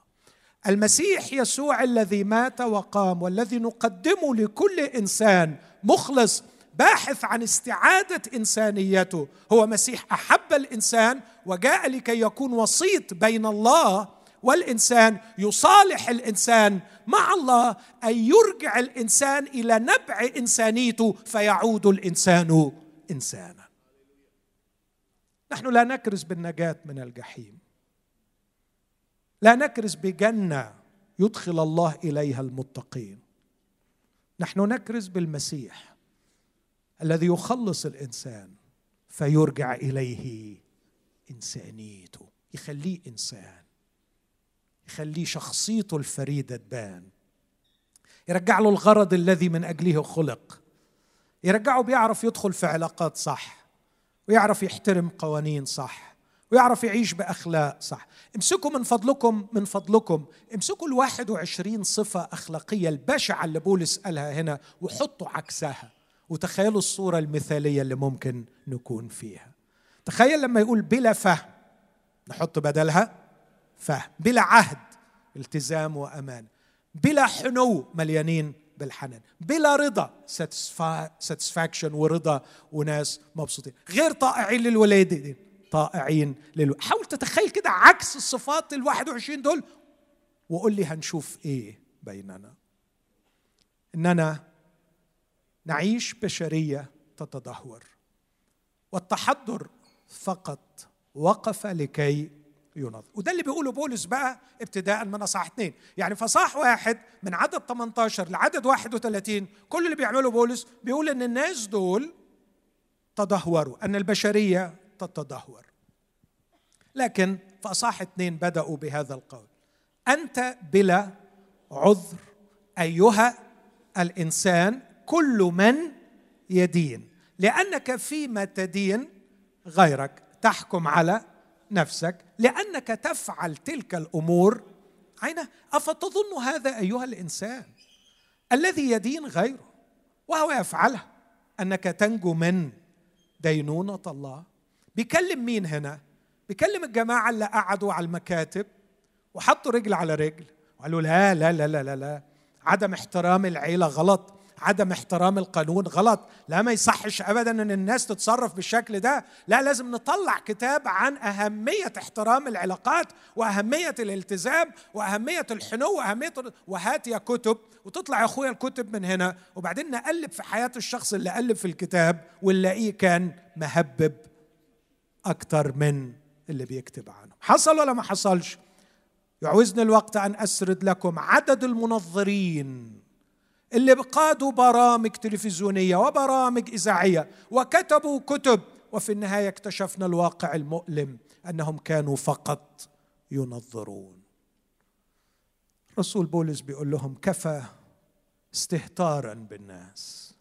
المسيح يسوع الذي مات وقام والذي نقدمه لكل إنسان مخلص باحث عن استعادة إنسانيته هو مسيح. أحب الإنسان وجاء لكي يكون وسيط بين الله والإنسان يصالح الإنسان مع الله أن يرجع الإنسان إلى نبع إنسانيته فيعود الإنسان إنسانا. نحن لا نكرز بالنجاة من الجحيم. لا نكرز بجنة يدخل الله إليها المتقين. نحن نكرز بالمسيح الذي يخلص الإنسان فيرجع إليه إنسانيته يخليه إنسان يخليه شخصيته الفريدة تبان. يرجع له الغرض الذي من أجله خلق. يرجعه بيعرف يدخل في علاقات صح. ويعرف يحترم قوانين صح. ويعرف يعيش بأخلاق صح. امسكوا من فضلكم من فضلكم. امسكوا الواحد وعشرين صفة أخلاقية البشعة اللي بولس قالها هنا وحطوا عكسها. وتخيلوا الصورة المثالية اللي ممكن نكون فيها. تخيل لما يقول بلا فهم. نحط بدلها فهم. بلا عهد التزام وأمان. بلا حنو مليانين. بالحنان. بلا رضا ساتسفاكشن ورضا وناس مبسوطين. غير طائعين للوالدين طائعين للو... حاول تتخيل كده عكس الصفات ال 21 دول. وقول لي هنشوف إيه بيننا. إننا نعيش بشرية تتدهور. والتحضر فقط وقف لكي ينظر. وده اللي بيقوله بولس بقى ابتداء من أصحاح اثنين. يعني فصاح واحد من عدد 18 لعدد 31 كل اللي بيعمله بولس بيقول إن الناس دول تدهوروا أن البشرية تتدهور. لكن في أصحاح اثنين بدأوا بهذا القول. أنت بلا عذر أيها الإنسان كل من يدين لأنك فيما تدين غيرك تحكم على نفسك لأنك تفعل تلك الأمور. عينة أفتظن هذا أيها الإنسان؟ الذي يدين غيره وهو يفعلها أنك تنجو من دينونة الله. بيكلم مين هنا؟ بيكلم الجماعة اللي قعدوا على المكاتب وحطوا رجل على رجل وقالوا لا لا لا لا لا, لا. عدم احترام العيلة غلط. عدم احترام القانون غلط. لا ما يصحش ابدا إن الناس تتصرف بالشكل ده. لا لازم نطلع كتاب عن أهمية احترام العلاقات وأهمية الالتزام وأهمية الحنو وأهمية وهات يا كتب وتطلع يا أخويا الكتب من هنا. وبعدين نقلب في حياة الشخص اللي ألف في الكتاب ونلاقيه كان مهبب أكتر من اللي بيكتب عنه. حصل ولا ما حصلش؟ يعوزني الوقت أن أسرد لكم عدد المنظرين. اللي قادوا برامج تلفزيونية وبرامج إذاعية وكتبوا كتب وفي النهاية اكتشفنا الواقع المؤلم أنهم كانوا فقط ينظرون. رسول بولس بيقول لهم كفى استهتارا بالناس.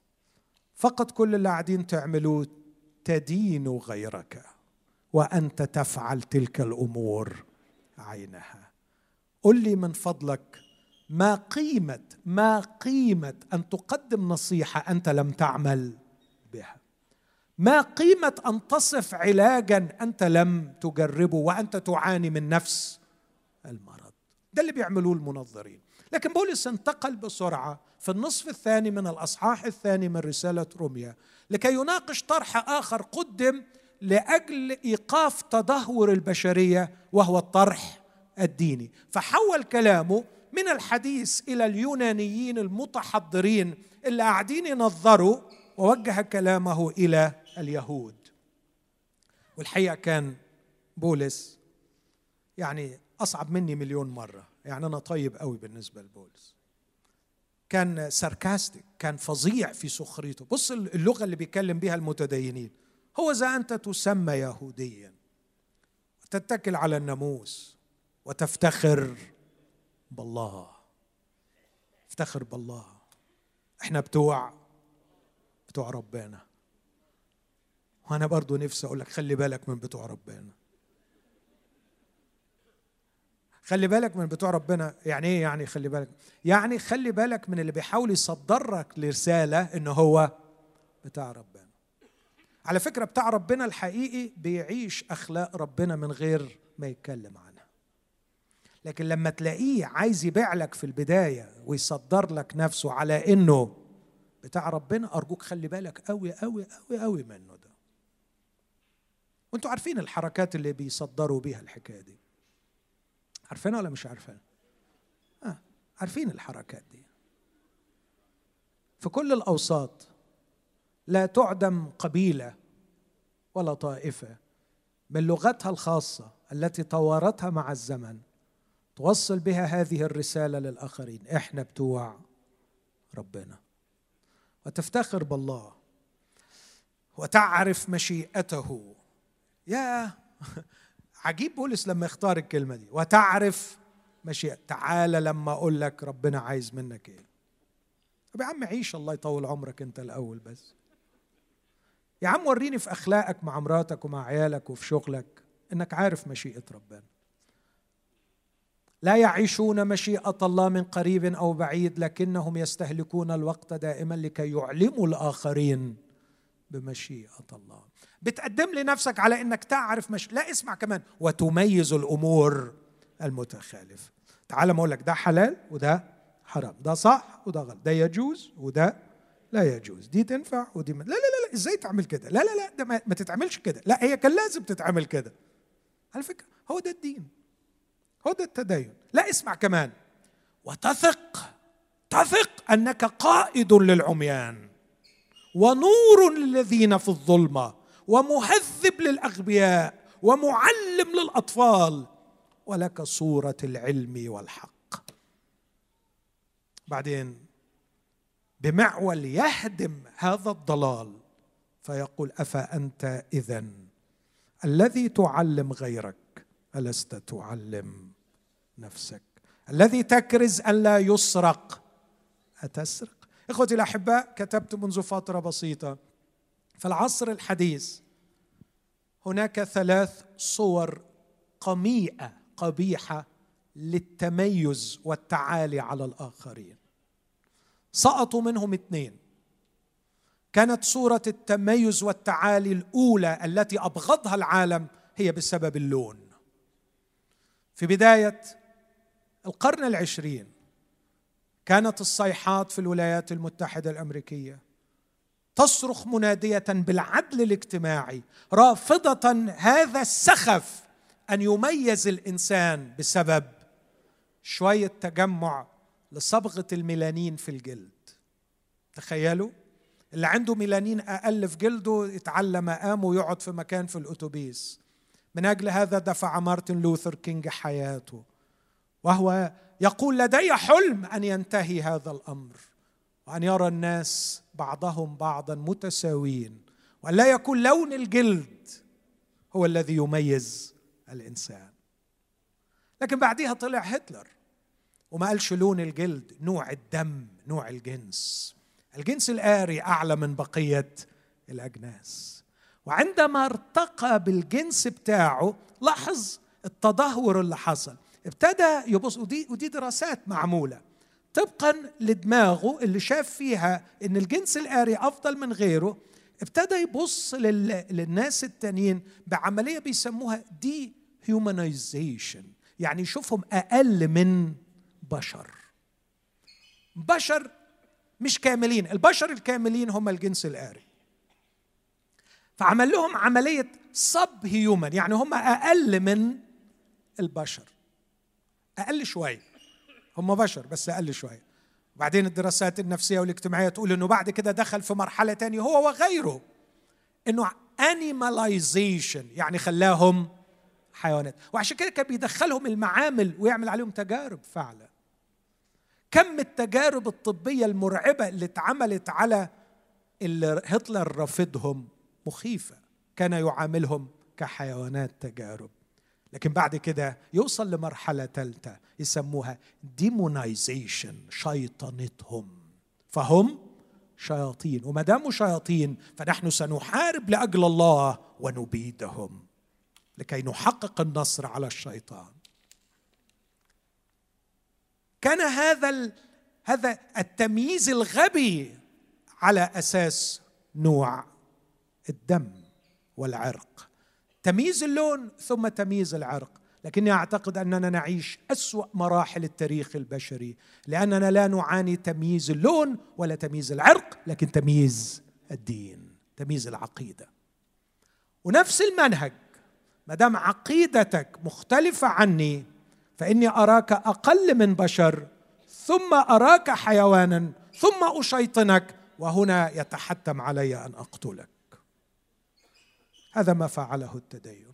فقط كل اللي قاعدين تعملوه تدين غيرك وأنت تفعل تلك الأمور عينها. قل لي من فضلك ما قيمة ما قيمة أن تقدم نصيحة أنت لم تعمل بها. ما قيمة أن تصف علاجا أنت لم تجربه وأنت تعاني من نفس المرض. ده اللي بيعملوه المنظرين. لكن بولس انتقل بسرعة في النصف الثاني من الأصحاح الثاني من رسالة روميا لكي يناقش طرح آخر قدم لأجل إيقاف تدهور البشرية وهو الطرح الديني. فحول كلامه من الحديث إلى اليونانيين المتحضرين اللي قاعدين ينظروا ووجه كلامه إلى اليهود. والحقيقة كان بولس يعني أصعب مني مليون مرة. يعني أنا طيب قوي بالنسبة لبولس. كان ساركاستيك كان فظيع في سخريته. بص اللغة اللي بيتكلم بيها المتدينين. هو إذا أنت تسمى يهوديا تتكل على الناموس وتفتخر بالله. افتخر بالله. إحنا بتوع بتوع ربنا. وأنا برضو نفسي أقول لك خلي بالك من بتوع ربنا. خلي بالك من بتوع ربنا. يعني إيه يعني خلي بالك؟ يعني خلي بالك من اللي بيحاول يصدرك لرسالة إن هو بتاع ربنا. على فكرة بتاع ربنا الحقيقي بيعيش أخلاق ربنا من غير ما يتكلم لكن لما تلاقيه عايز يبيع لك في البداية ويصدر لك نفسه على إنه بتاع ربنا أرجوك خلي بالك قوي قوي قوي قوي منه ده. وأنتوا عارفين الحركات اللي بيصدروا بيها الحكاية دي. عارفينها ولا مش عارفينها؟ آه عارفين الحركات دي. في كل الأوساط لا تعدم قبيلة ولا طائفة من لغتها الخاصة التي طورتها مع الزمن توصل بها هذه الرسالة للآخرين. إحنا بتوع ربنا. وتفتخر بالله. وتعرف مشيئته. يا عجيب بولس لما يختار الكلمة دي. وتعرف مشيئة. تعالى لما أقول لك ربنا عايز منك إيه. طب يا عم عيش الله يطول عمرك أنت الأول بس. يا عم وريني في أخلاقك مع مراتك ومع عيالك وفي شغلك إنك عارف مشيئة ربنا. لا يعيشون مشيئة الله من قريب أو بعيد لكنهم يستهلكون الوقت دائما لكي يعلموا الآخرين بمشيئة الله. بتقدم لنفسك على إنك تعرف مش لا اسمع كمان. وتميز الأمور المتخالفة. تعال ما أقول لك ده حلال وده حرام. ده صح وده غلط. ده يجوز وده لا يجوز. دي تنفع ودي ما. لا لا لا, لا. إزاي تعمل كده؟ لا لا لا ده ما, ما تتعملش كده. لا هي كان لازم تتعمل كده. على فكرة هو ده الدين. هو ده التدين. لا اسمع كمان. وتثق تثق أنك قائد للعميان ونور للذين في الظلمة ومهذب للأغبياء ومعلم للأطفال ولك صورة العلم والحق. بعدين بمعول يهدم هذا الضلال فيقول افانت اذا الذي تعلم غيرك ألست تعلم نفسك. الذي تكرز أن لا يسرق. أتسرق؟ إخوتي الأحباء كتبت منذ فترة بسيطة في العصر الحديث هناك ثلاث صور قميئة قبيحة للتميز والتعالي على الآخرين. سقطوا منهم اثنين. كانت صورة التميز والتعالي الأولى التي أبغضها العالم هي بسبب اللون. في بداية القرن العشرين كانت الصيحات في الولايات المتحدة الأمريكية تصرخ منادية بالعدل الاجتماعي رافضة هذا السخف أن يميز الإنسان بسبب شوية تجمع لصبغة الميلانين في الجلد. تخيلوا؟ اللي عنده ميلانين أقل في جلده يتعلم مقام ويقعد في مكان في الأتوبيس. من أجل هذا دفع مارتن لوثر كينج حياته. وهو يقول لدي حلم أن ينتهي هذا الأمر وأن يرى الناس بعضهم بعضا متساويين وأن لا يكون لون الجلد هو الذي يميز الإنسان. لكن بعدها طلع هتلر وما قالش لون الجلد نوع الدم نوع الجنس. الجنس الآري أعلى من بقية الأجناس. وعندما ارتقى بالجنس بتاعه لاحظ التدهور اللي حصل. ابتدى يبص ودي, ودي دراسات معمولة. طبقا لدماغه اللي شاف فيها إن الجنس الآري أفضل من غيره ابتدى يبص للناس التانيين بعملية بيسموها dehumanization يعني يشوفهم أقل من بشر. بشر مش كاملين البشر الكاملين هم الجنس الآري. فعمل لهم عملية subhuman يعني هم أقل من البشر. أقل شوية هم بشر بس أقل شوية وبعدين الدراسات النفسية والاجتماعية تقول إنه بعد كده دخل في مرحلة تانية هو وغيره. إنه animalization يعني خلاهم حيوانات. وعشان كده كان بيدخلهم المعامل ويعمل عليهم تجارب فعلا كم التجارب الطبية المرعبة اللي اتعملت على اللي هتلر رافضهم مخيفة. كان يعاملهم كحيوانات تجارب. لكن بعد كده يوصل لمرحلة ثالثة يسموها ديمونايزيشن شيطنتهم. فهم شياطين. وما داموا شياطين فنحن سنحارب لأجل الله ونبيدهم لكي نحقق النصر على الشيطان. كان هذا هذا التمييز الغبي على أساس نوع الدم والعرق. تمييز اللون ثم تمييز العرق. لكني أعتقد أننا نعيش أسوأ مراحل التاريخ البشري لأننا لا نعاني تمييز اللون ولا تمييز العرق لكن تمييز الدين تمييز العقيدة. ونفس المنهج. ما دام عقيدتك مختلفة عني فإني أراك أقل من بشر ثم أراك حيوانا ثم أشيطنك وهنا يتحتم علي أن أقتلك. هذا ما فعله التدين.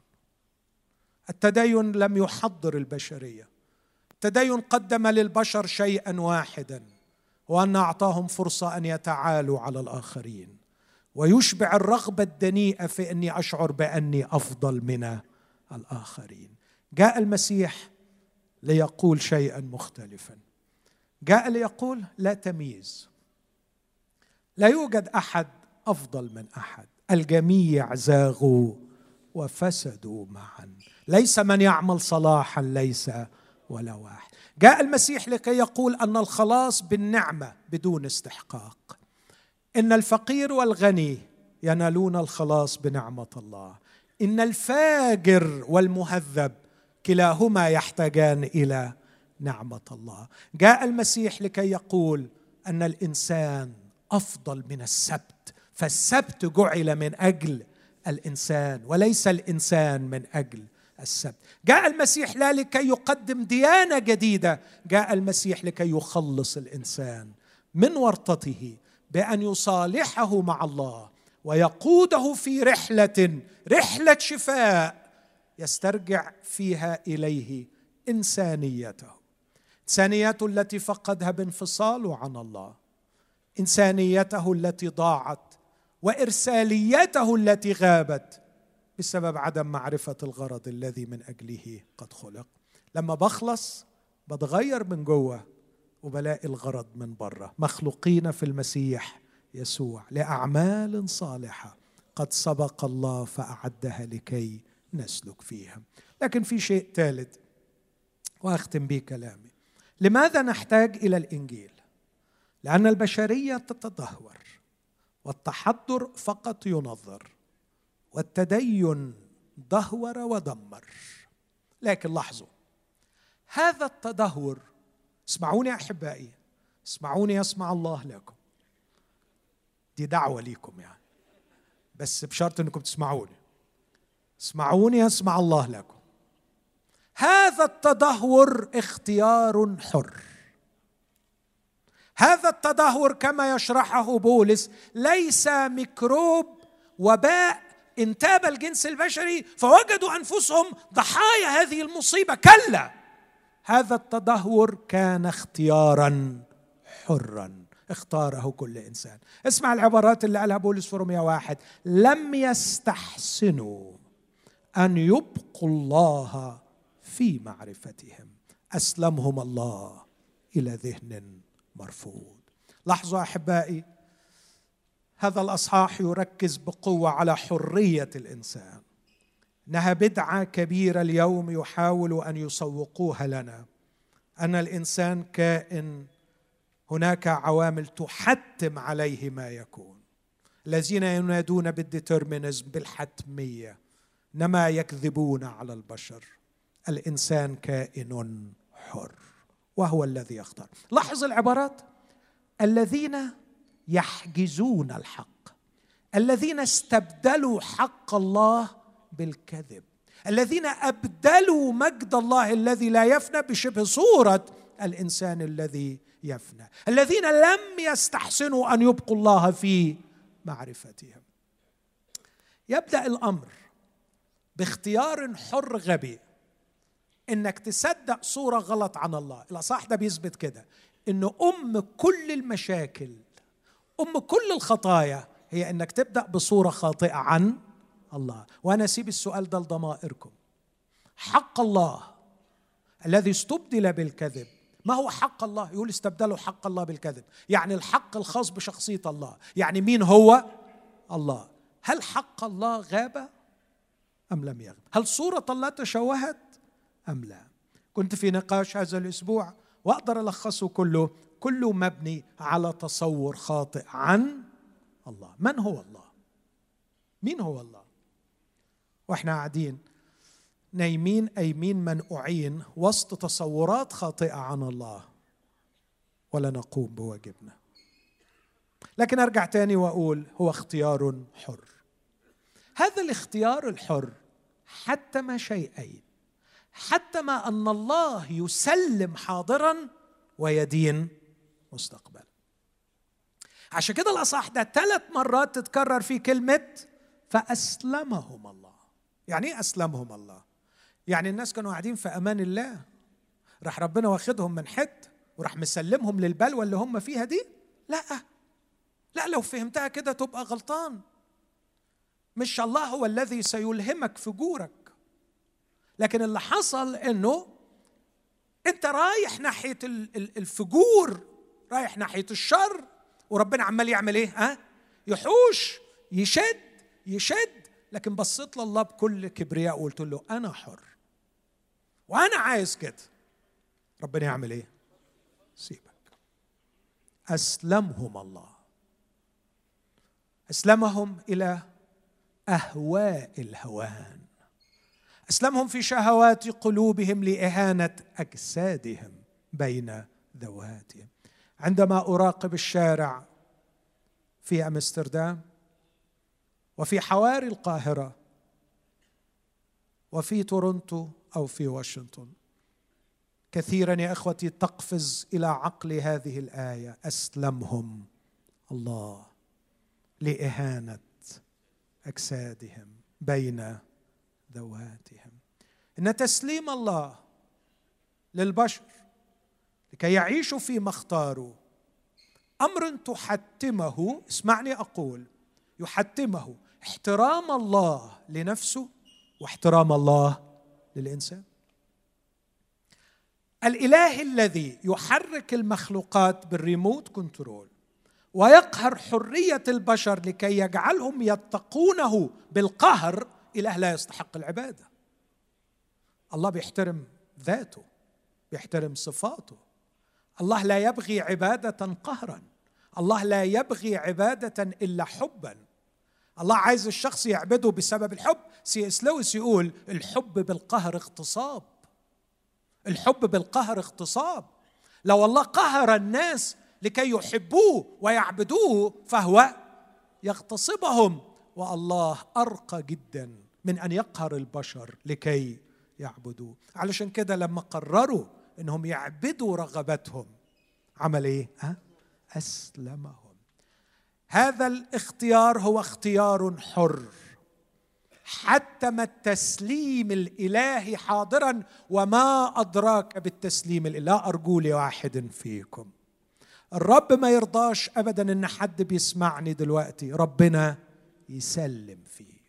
التدين لم يحضر البشرية. التدين قدم للبشر شيئا واحدا وأن أعطاهم فرصة أن يتعالوا على الآخرين. ويشبع الرغبة الدنيئة في أني أشعر بأني أفضل من الآخرين. جاء المسيح ليقول شيئا مختلفا. جاء ليقول لا تمييز. لا يوجد أحد أفضل من أحد. الجميع زاغوا وفسدوا معا. ليس من يعمل صلاحا ليس ولا واحد. جاء المسيح لكي يقول أن الخلاص بالنعمة بدون استحقاق. إن الفقير والغني ينالون الخلاص بنعمة الله. إن الفاجر والمهذب كلاهما يحتاجان إلى نعمة الله. جاء المسيح لكي يقول أن الإنسان أفضل من السبت. فالسبت جعل من أجل الإنسان وليس الإنسان من أجل السبت. جاء المسيح لا لكي يقدم ديانة جديدة جاء المسيح لكي يخلص الإنسان من ورطته بأن يصالحه مع الله ويقوده في رحلة رحلة شفاء يسترجع فيها إليه إنسانيته. انسانيته التي فقدها بانفصاله عن الله. انسانيته التي ضاعت وإرساليته التي غابت بسبب عدم معرفة الغرض الذي من أجله قد خلق. لما بخلص بتغير من جوه وبلاقي الغرض من بره مخلوقين في المسيح يسوع لأعمال صالحة قد سبق الله فأعدها لكي نسلك فيها. لكن في شيء ثالث وأختم به كلامي. لماذا نحتاج إلى الإنجيل؟ لأن البشرية تتدهور. والتحضر فقط ينظر والتدين دهور ودمر. لكن لاحظوا هذا التدهور اسمعوني أحبائي اسمعوني يسمع الله لكم. دي دعوة ليكم يعني. بس بشرط إنكم تسمعوني. اسمعوني يسمع الله لكم. هذا التدهور اختيار حر. هذا التدهور كما يشرحه بولس ليس ميكروب وباء انتاب الجنس البشري فوجدوا أنفسهم ضحايا هذه المصيبة. كلا! هذا التدهور كان اختيارا حرا اختاره كل إنسان. اسمع العبارات اللي قالها بولس في روميا واحد. لم يستحسنوا أن يبقوا الله في معرفتهم. أسلمهم الله إلى ذهن مرفوض. لاحظوا أحبائي هذا الأصحاح يركز بقوة على حرية الإنسان. انها بدعة كبيرة اليوم يحاولوا أن يسوقوها لنا. أن الإنسان كائن هناك عوامل تحتم عليه ما يكون. الذين ينادون بالديترمينزم بالحتمية إنما يكذبون على البشر. الإنسان كائن حر. وهو الذي يختار. لاحظ العبارات. الذين يحجزون الحق. الذين استبدلوا حق الله بالكذب. الذين أبدلوا مجد الله الذي لا يفنى بشبه صورة الإنسان الذي يفنى. الذين لم يستحسنوا أن يبقوا الله في معرفتهم. يبدأ الأمر باختيار حر غبي. إنك تصدق صورة غلط عن الله. الأصح ده بيثبت كده ان أم كل المشاكل أم كل الخطايا هي إنك تبدأ بصورة خاطئة عن الله. وأنا أسيب السؤال ده لضمائركم. حق الله الذي استبدل بالكذب ما هو حق الله؟ يقول استبدلوا حق الله بالكذب. يعني الحق الخاص بشخصية الله. يعني مين هو؟ الله. هل حق الله غاب أم لم يغب؟ هل صورة الله تشوهت؟ أم لا. كنت في نقاش هذا الأسبوع وأقدر الخصه كله كله مبني على تصور خاطئ عن الله. من هو الله؟ مين هو الله؟ وإحنا قاعدين نايمين أيمين منقوعين وسط تصورات خاطئة عن الله. ولا نقوم بواجبنا. لكن أرجع تاني وأقول هو اختيار حر. هذا الاختيار الحر حتم شيئين. حتم أن الله يسلم حاضرا ويدين مستقبلا. عشان كده الاصح ده ثلاث مرات تتكرر فيه كلمة فأسلمهم الله. يعني إيه أسلمهم الله؟ يعني الناس كانوا قاعدين في أمان الله. راح ربنا واخدهم من حتة وراح مسلمهم للبلوى اللي هم فيها دي؟ لا. لا لو فهمتها كده تبقى غلطان. مش الله هو الذي سيلهمك فجورك. لكن اللي حصل إنه أنت رايح ناحية الفجور رايح ناحية الشر وربنا عمال يعمل إيه؟ ها؟ يحوش يشد يشد. لكن بصيت لله بكل كبرياء وقلت له أنا حر. وأنا عايز كده. ربنا يعمل إيه؟ سيبك. أسلمهم الله. أسلمهم إلى أهواء الهوان. أسلمهم في شهوات قلوبهم لإهانة أجسادهم بين ذواتهم. عندما أراقب الشارع في أمستردام وفي حواري القاهرة وفي تورونتو أو في واشنطن كثيرا يا إخوتي تقفز إلى عقل هذه الآية أسلمهم الله لإهانة أجسادهم بين ذواتهم. إن تسليم الله للبشر لكي يعيشوا فيما اختاروا أمر تحتمه اسمعني أقول يحتمه احترام الله لنفسه واحترام الله للإنسان. الإله الذي يحرك المخلوقات بالريموت كنترول ويقهر حرية البشر لكي يجعلهم يتقونه بالقهر إله لا يستحق العبادة. الله بيحترم ذاته بيحترم صفاته. الله لا يبغي عبادة قهرا. الله لا يبغي عبادة إلا حبا. الله عايز الشخص يعبده بسبب الحب. سي إس لويس يقول الحب بالقهر اغتصاب. الحب بالقهر اغتصاب. لو الله قهر الناس لكي يحبوه ويعبدوه فهو يغتصبهم. والله أرقى جدا من أن يقهر البشر لكي يعبدوه. علشان كده لما قرروا إنهم يعبدوا رغبتهم عمل إيه؟ أسلمهم. هذا الاختيار هو اختيار حر. حتم التسليم الإلهي حاضرا وما أدراك بالتسليم الإلهي. لا أرجو لواحد فيكم. الرب ما يرضاش ابدا إن حد بيسمعني دلوقتي. ربنا يسلم فيه.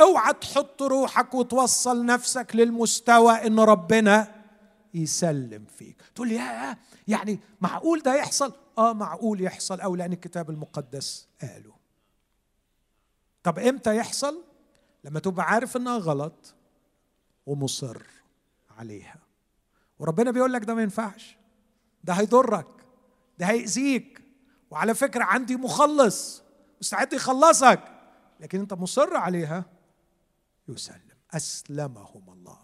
اوعى تحط روحك وتوصل نفسك للمستوى إن ربنا يسلم فيك. تقول يا يعني معقول ده يحصل؟ آه معقول يحصل. أو لأن الكتاب المقدس قاله. طب إمتى يحصل؟ لما تبقى عارف إنها غلط ومصر عليها. وربنا بيقول لك ده ما ينفعش. ده هيضرك. ده هيأذيك. وعلى فكرة عندي مخلص. مستعد يخلصك. لكن انت مصر عليها. يسلم. أسلمهم الله.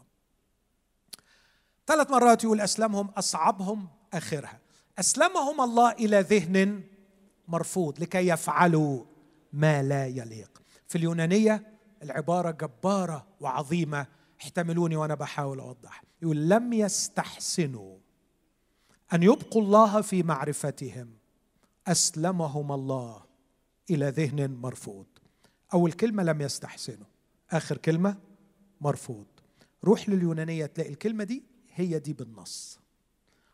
ثلاث مرات يقول أسلمهم أصعبهم آخرها. أسلمهم الله إلى ذهن مرفوض لكي يفعلوا ما لا يليق. في اليونانية العبارة جبارة وعظيمة. احتملوني وأنا بحاول أوضح. يقول لم يستحسنوا أن يبقوا الله في معرفتهم. أسلمهم الله. إلى ذهن مرفوض. أول كلمة لم يستحسنوا. آخر كلمة مرفوض. روح لليونانية تلاقي الكلمة دي هي دي بالنص.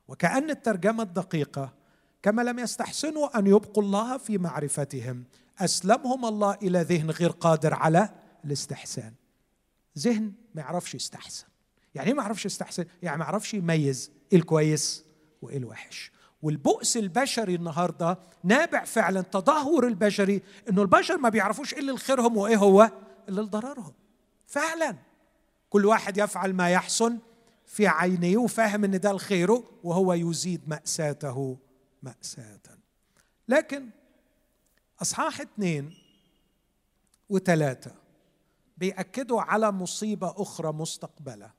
وكأن الترجمة الدقيقة كما لم يستحسنوا أن يبقوا الله في معرفتهم. أسلمهم الله إلى ذهن غير قادر على الاستحسان. ذهن ما يعرفش يستحسن. يعني إيه ما يعرفش يستحسن؟ يعني ما يعرفش يميز إيه الكويس وايه الوحش والبؤس البشري النهارده نابع فعلا تدهور البشري إنه البشر ما بيعرفوش إيه اللي لخيرهم وإيه هو اللي لضررهم. فعلا. كل واحد يفعل ما يحسن في عينيه وفاهم إن ده الخيره وهو يزيد مأساته مأساة. لكن أصحاح اثنين وثلاثة بيأكدوا على مصيبة أخرى مستقبلة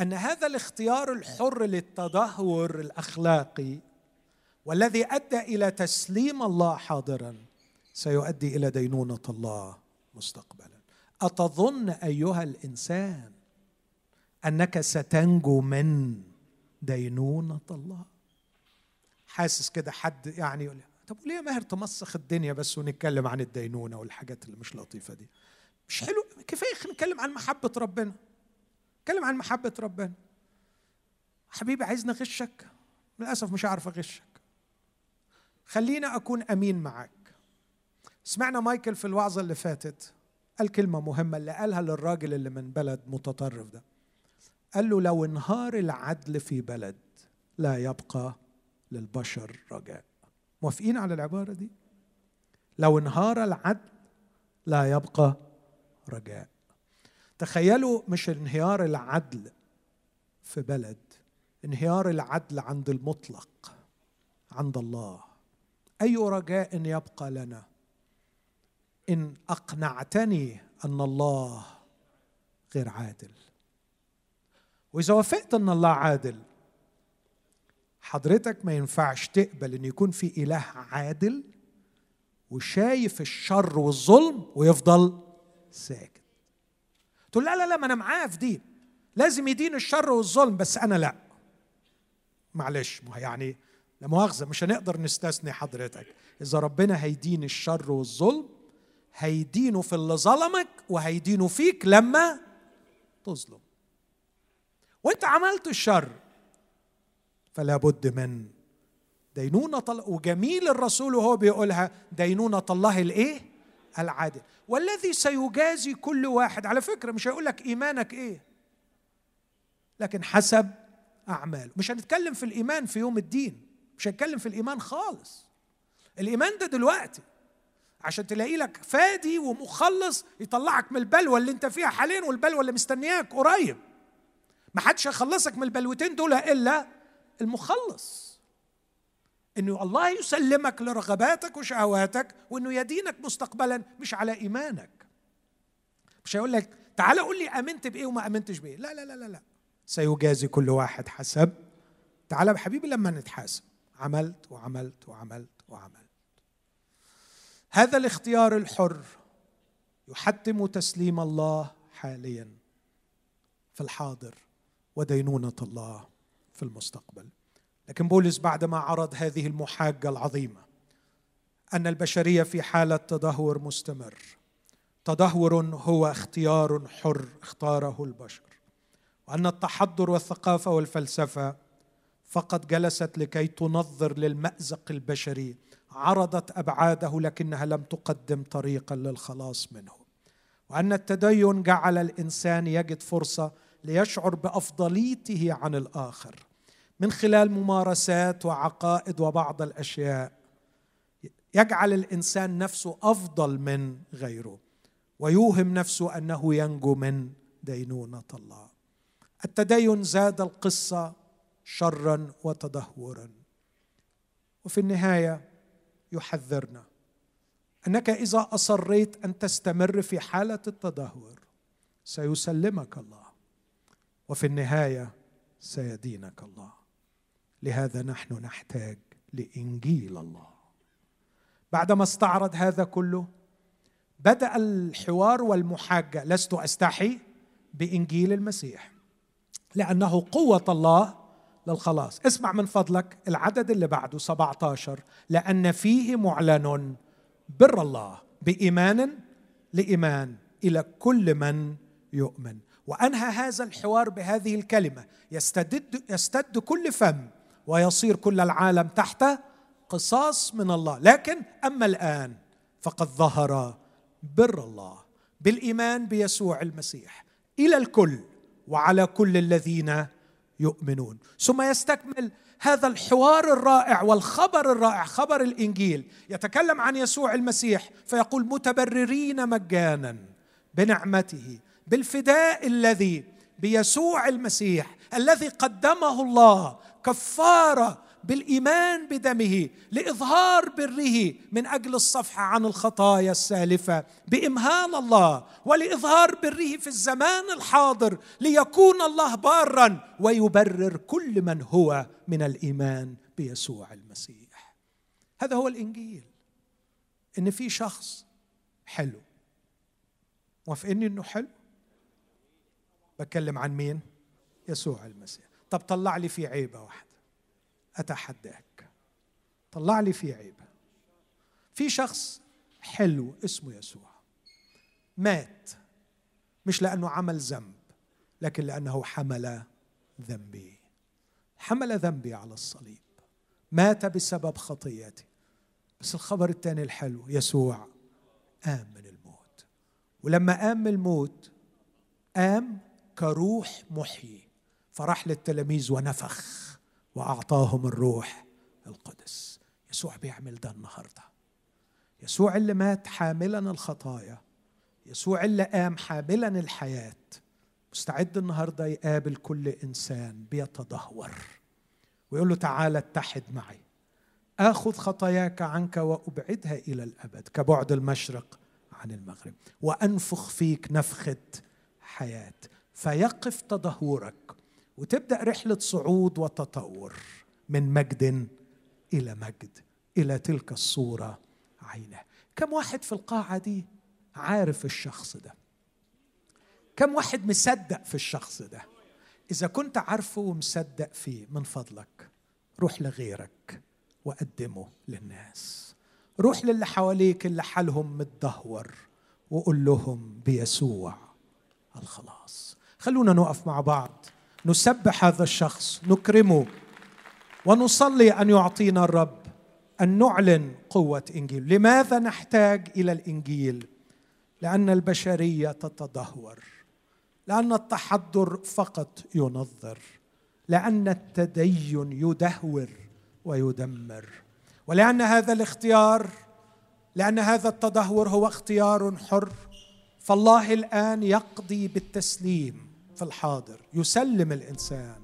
أن هذا الاختيار الحر للتدهور الأخلاقي والذي أدى إلى تسليم الله حاضرا سيؤدي إلى دينونة الله مستقبلا. أتظن أيها الإنسان أنك ستنجو من دينونة الله؟ حاسس كده حد يعني يقول طب وليه ماهر تمسخ الدنيا بس ونتكلم عن الدينونة والحاجات اللي مش لطيفة دي؟ مش حلو؟ كفاية نتكلم عن محبة ربنا. نتكلم عن محبة ربنا. حبيبي عايزني أغشك. للأسف مش هعرف أغشك. خلينا أكون أمين معك سمعنا مايكل في الوعظة اللي فاتت. قال كلمة مهمة اللي قالها للراجل اللي من بلد متطرف ده. قال له لو انهار العدل في بلد لا يبقى للبشر رجاء. موافقين على العبارة دي؟ لو انهار العدل لا يبقى رجاء. تخيلوا مش انهيار العدل في بلد انهيار العدل عند المطلق عند الله. أي رجاء يبقى لنا؟ إن أقنعتني أن الله غير عادل. وإذا وافقت أن الله عادل حضرتك ما ينفعش تقبل إن يكون في إله عادل وشايف الشر والظلم ويفضل ساكت. تقول لا لا لا ما أنا معاه في دي لازم يدين الشر والظلم بس أنا لا. معلش يعني لا مؤاخذة مش هنقدر نستثني حضرتك. إذا ربنا هيدين الشر والظلم هيدينه في اللي ظلمك وهيدينه فيك لما تظلم. وأنت عملت الشر فلا بد من دينونة وجميل الرسول وهو بيقولها دينونة الله الإيه؟ العادل. والذي سيجازي كل واحد على فكرة مش هيقول لك إيمانك إيه لكن حسب أعماله. مش هنتكلم في الإيمان في يوم الدين مش هنتكلم في الإيمان خالص. الإيمان ده دلوقتي عشان تلاقي لك فادي ومخلص يطلعك من البلوى اللي انت فيها حاليا والبلوى اللي مستنياك قريب. ما حدش هيخلصك من البلوتين دول إلا المخلص. إنه الله يسلمك لرغباتك وشهواتك وإنه يدينك مستقبلا مش على إيمانك. مش هيقول لك تعالى قول لي آمنت بإيه وما آمنتش بإيه. لا لا لا لا لا. سيجازي كل واحد حسب. تعالى يا حبيبي لما نتحاسب. عملت وعملت وعملت وعملت. هذا الاختيار الحر يحتم تسليم الله حاليا في الحاضر ودينونة الله في المستقبل. لكن بولس بعدما عرض هذه المحاجة العظيمة أن البشرية في حالة تدهور مستمر. تدهور هو اختيار حر اختاره البشر. وأن التحضر والثقافة والفلسفة فقط جلست لكي تنظر للمأزق البشري. عرضت أبعاده لكنها لم تقدم طريقا للخلاص منه. وأن التدين جعل الإنسان يجد فرصة ليشعر بأفضليته عن الآخر. من خلال ممارسات وعقائد وبعض الأشياء. يجعل الإنسان نفسه أفضل من غيره ويوهم نفسه أنه ينجو من دينونة الله. التدين زاد القصة شرا وتدهورا. وفي النهاية يحذرنا أنك إذا أصريت أن تستمر في حالة التدهور سيسلمك الله وفي النهاية سيدينك الله. لهذا نحن نحتاج لإنجيل الله. بعدما استعرض هذا كله بدأ الحوار والمحاجه لست أستحي بإنجيل المسيح لأنه قوة الله للخلاص. اسمع من فضلك العدد اللي بعده 17 لأن فيه معلن بر الله بإيمان لإيمان إلى كل من يؤمن. وأنهى هذا الحوار بهذه الكلمة يستد, يستد كل فم ويصير كل العالم تحت قصاص من الله. لكن أما الآن فقد ظهر بر الله بالإيمان بيسوع المسيح إلى الكل وعلى كل الذين يؤمنون. ثم يستكمل هذا الحوار الرائع والخبر الرائع خبر الإنجيل. يتكلم عن يسوع المسيح فيقول متبررين مجانا بنعمته بالفداء الذي بيسوع المسيح الذي قدمه الله كفارة بالإيمان بدمه لإظهار بره من أجل الصفح عن الخطايا السالفة بإمهال الله ولإظهار بره في الزمان الحاضر ليكون الله بارا ويبرر كل من هو من الإيمان بيسوع المسيح. هذا هو الإنجيل إن في شخص حلو. موافقيني إنه حلو؟ بتكلم عن مين؟ يسوع المسيح. طب طلع لي فيه عيبة واحدة. أتحداك. طلع لي فيه عيبة. في شخص حلو اسمه يسوع. مات. مش لأنه عمل ذنب لكن لأنه حمل ذنبي. حمل ذنبي على الصليب. مات بسبب خطيتي بس الخبر الثاني الحلو يسوع قام من الموت. ولما قام من الموت قام كروح محيي. فراح للتلاميذ ونفخ وأعطاهم الروح القدس. يسوع بيعمل ده النهارده. يسوع اللي مات حاملا الخطايا. يسوع اللي قام حاملا الحياة. مستعد النهارده يقابل كل إنسان بيتدهور ويقول له تعالى اتحد معي. آخذ خطاياك عنك وأبعدها إلى الأبد كبعد المشرق عن المغرب. وأنفخ فيك نفخة حياة. فيقف تدهورك وتبدأ رحلة صعود وتطور من مجد إلى مجد إلى تلك الصورة عينه. كم واحد في القاعة دي عارف الشخص ده؟ كم واحد مصدق في الشخص ده؟ إذا كنت عارفه ومصدق فيه من فضلك روح لغيرك وقدمه للناس. روح للي حواليك اللي حالهم متدهور وقول لهم بيسوع الخلاص. خلونا نقف مع بعض. نسبح هذا الشخص نكرمه ونصلي أن يعطينا الرب أن نعلن قوة إنجيل. لماذا نحتاج إلى الإنجيل؟ لأن البشرية تتدهور لأن التحضر فقط ينظر لأن التدين يدهور ويدمر. ولأن هذا الاختيار لأن هذا التدهور هو اختيار حر فالله الآن يقضي بالتسليم. في الحاضر يسلم الإنسان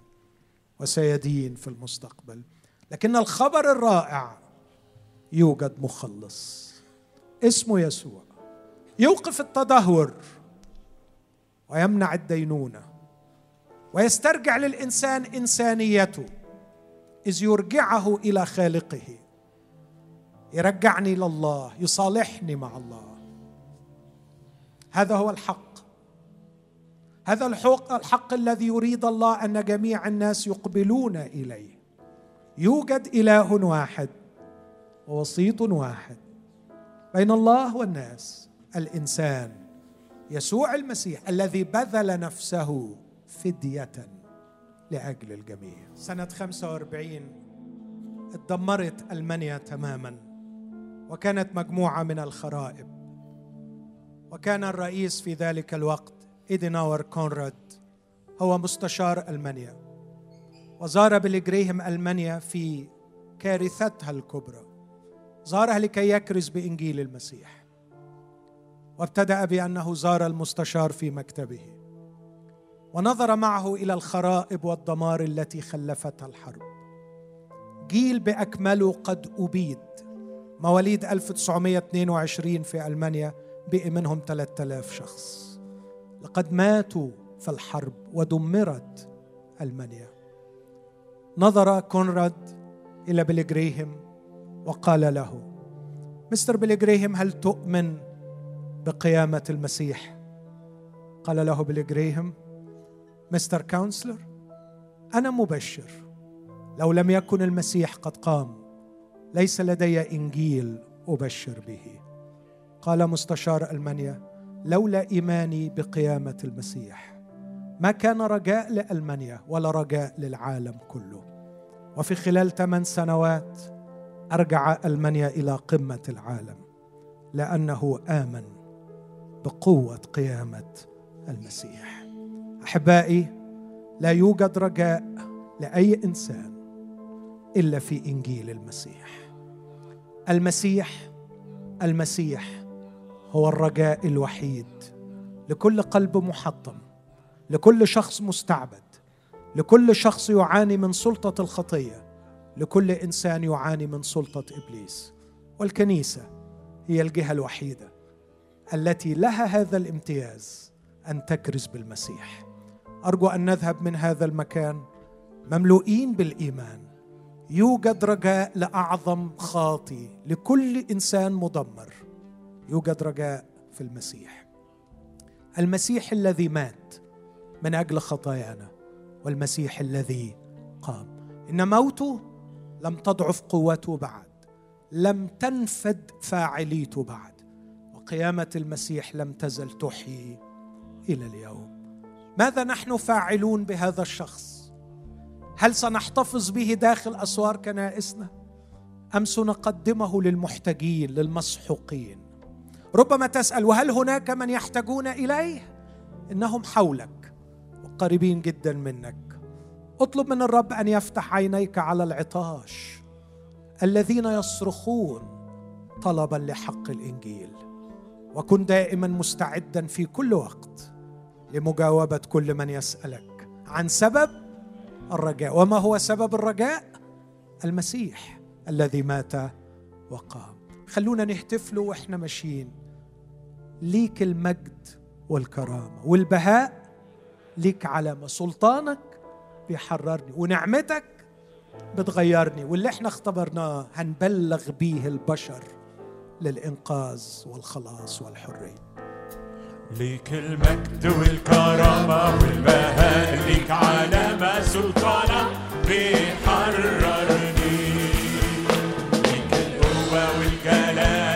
وسيدين في المستقبل. لكن الخبر الرائع يوجد مخلص. اسمه يسوع. يوقف التدهور ويمنع الدينونة ويسترجع للإنسان إنسانيته إذ يرجعه إلى خالقه. يرجعني لله يصالحني مع الله. هذا هو الحق. هذا الحق, الحق الذي يريد الله أن جميع الناس يقبلون إليه. يوجد إله واحد ووسيط واحد بين الله والناس. الإنسان يسوع المسيح الذي بذل نفسه فدية لأجل الجميع. سنة 45 اتدمرت ألمانيا تماما وكانت مجموعة من الخرائب وكان الرئيس في ذلك الوقت إيديناور كونراد هو مستشار ألمانيا. وزار بلجريهم ألمانيا في كارثتها الكبرى. زارها لكي يكرز بإنجيل المسيح. وابتدأ بأنه زار المستشار في مكتبه. ونظر معه إلى الخرائب والدمار التي خلفتها الحرب. جيل بأكمله قد أبيد. مواليد 1922 في ألمانيا بقي منهم 3000 شخص. لقد ماتوا في الحرب ودمرت ألمانيا. نظر كونراد إلى بليغريهم وقال له مستر بليغريهم هل تؤمن بقيامة المسيح؟ قال له بليغريهم مستر كونسلر أنا مبشر لو لم يكن المسيح قد قام ليس لدي إنجيل أبشر به. قال مستشار ألمانيا لولا إيماني بقيامة المسيح. ما كان رجاء لألمانيا ولا رجاء للعالم كله. وفي خلال ثمان سنوات أرجع ألمانيا إلى قمة العالم لأنه آمن بقوة قيامة المسيح. أحبائي لا يوجد رجاء لأي إنسان إلا في إنجيل المسيح. المسيح المسيح هو الرجاء الوحيد. لكل قلب محطم لكل شخص مستعبد لكل شخص يعاني من سلطة الخطية لكل إنسان يعاني من سلطة إبليس. والكنيسة هي الجهة الوحيدة التي لها هذا الامتياز أن تكرز بالمسيح. أرجو أن نذهب من هذا المكان مملوئين بالإيمان. يوجد رجاء لأعظم خاطي لكل إنسان مدمر. يوجد رجاء في المسيح. المسيح الذي مات من أجل خطايانا والمسيح الذي قام. إن موته لم تضعف قوته بعد لم تنفد فاعليته بعد وقيامة المسيح لم تزل تحيي إلى اليوم. ماذا نحن فاعلون بهذا الشخص؟ هل سنحتفظ به داخل أسوار كنائسنا؟ أم سنقدمه للمحتاجين للمسحوقين؟ ربما تسأل وهل هناك من يحتاجون إليه؟ إنهم حولك وقريبين جدا منك. اطلب من الرب أن يفتح عينيك على العطاش الذين يصرخون طلبا لحق الإنجيل. وكن دائما مستعدا في كل وقت لمجاوبة كل من يسألك عن سبب الرجاء. وما هو سبب الرجاء؟ المسيح الذي مات وقام. خلونا نهتف له وإحنا ماشيين. ليك المجد والكرامة والبهاء ليك علامه سلطانك بيحررني ونعمتك بتغيرني واللي إحنا اختبرناه هنبلغ بيه البشر للإنقاذ والخلاص والحرية. ليك المجد والكرامة والبهاء ليك علامة سلطانة بيحررني. ليك القوة والجلال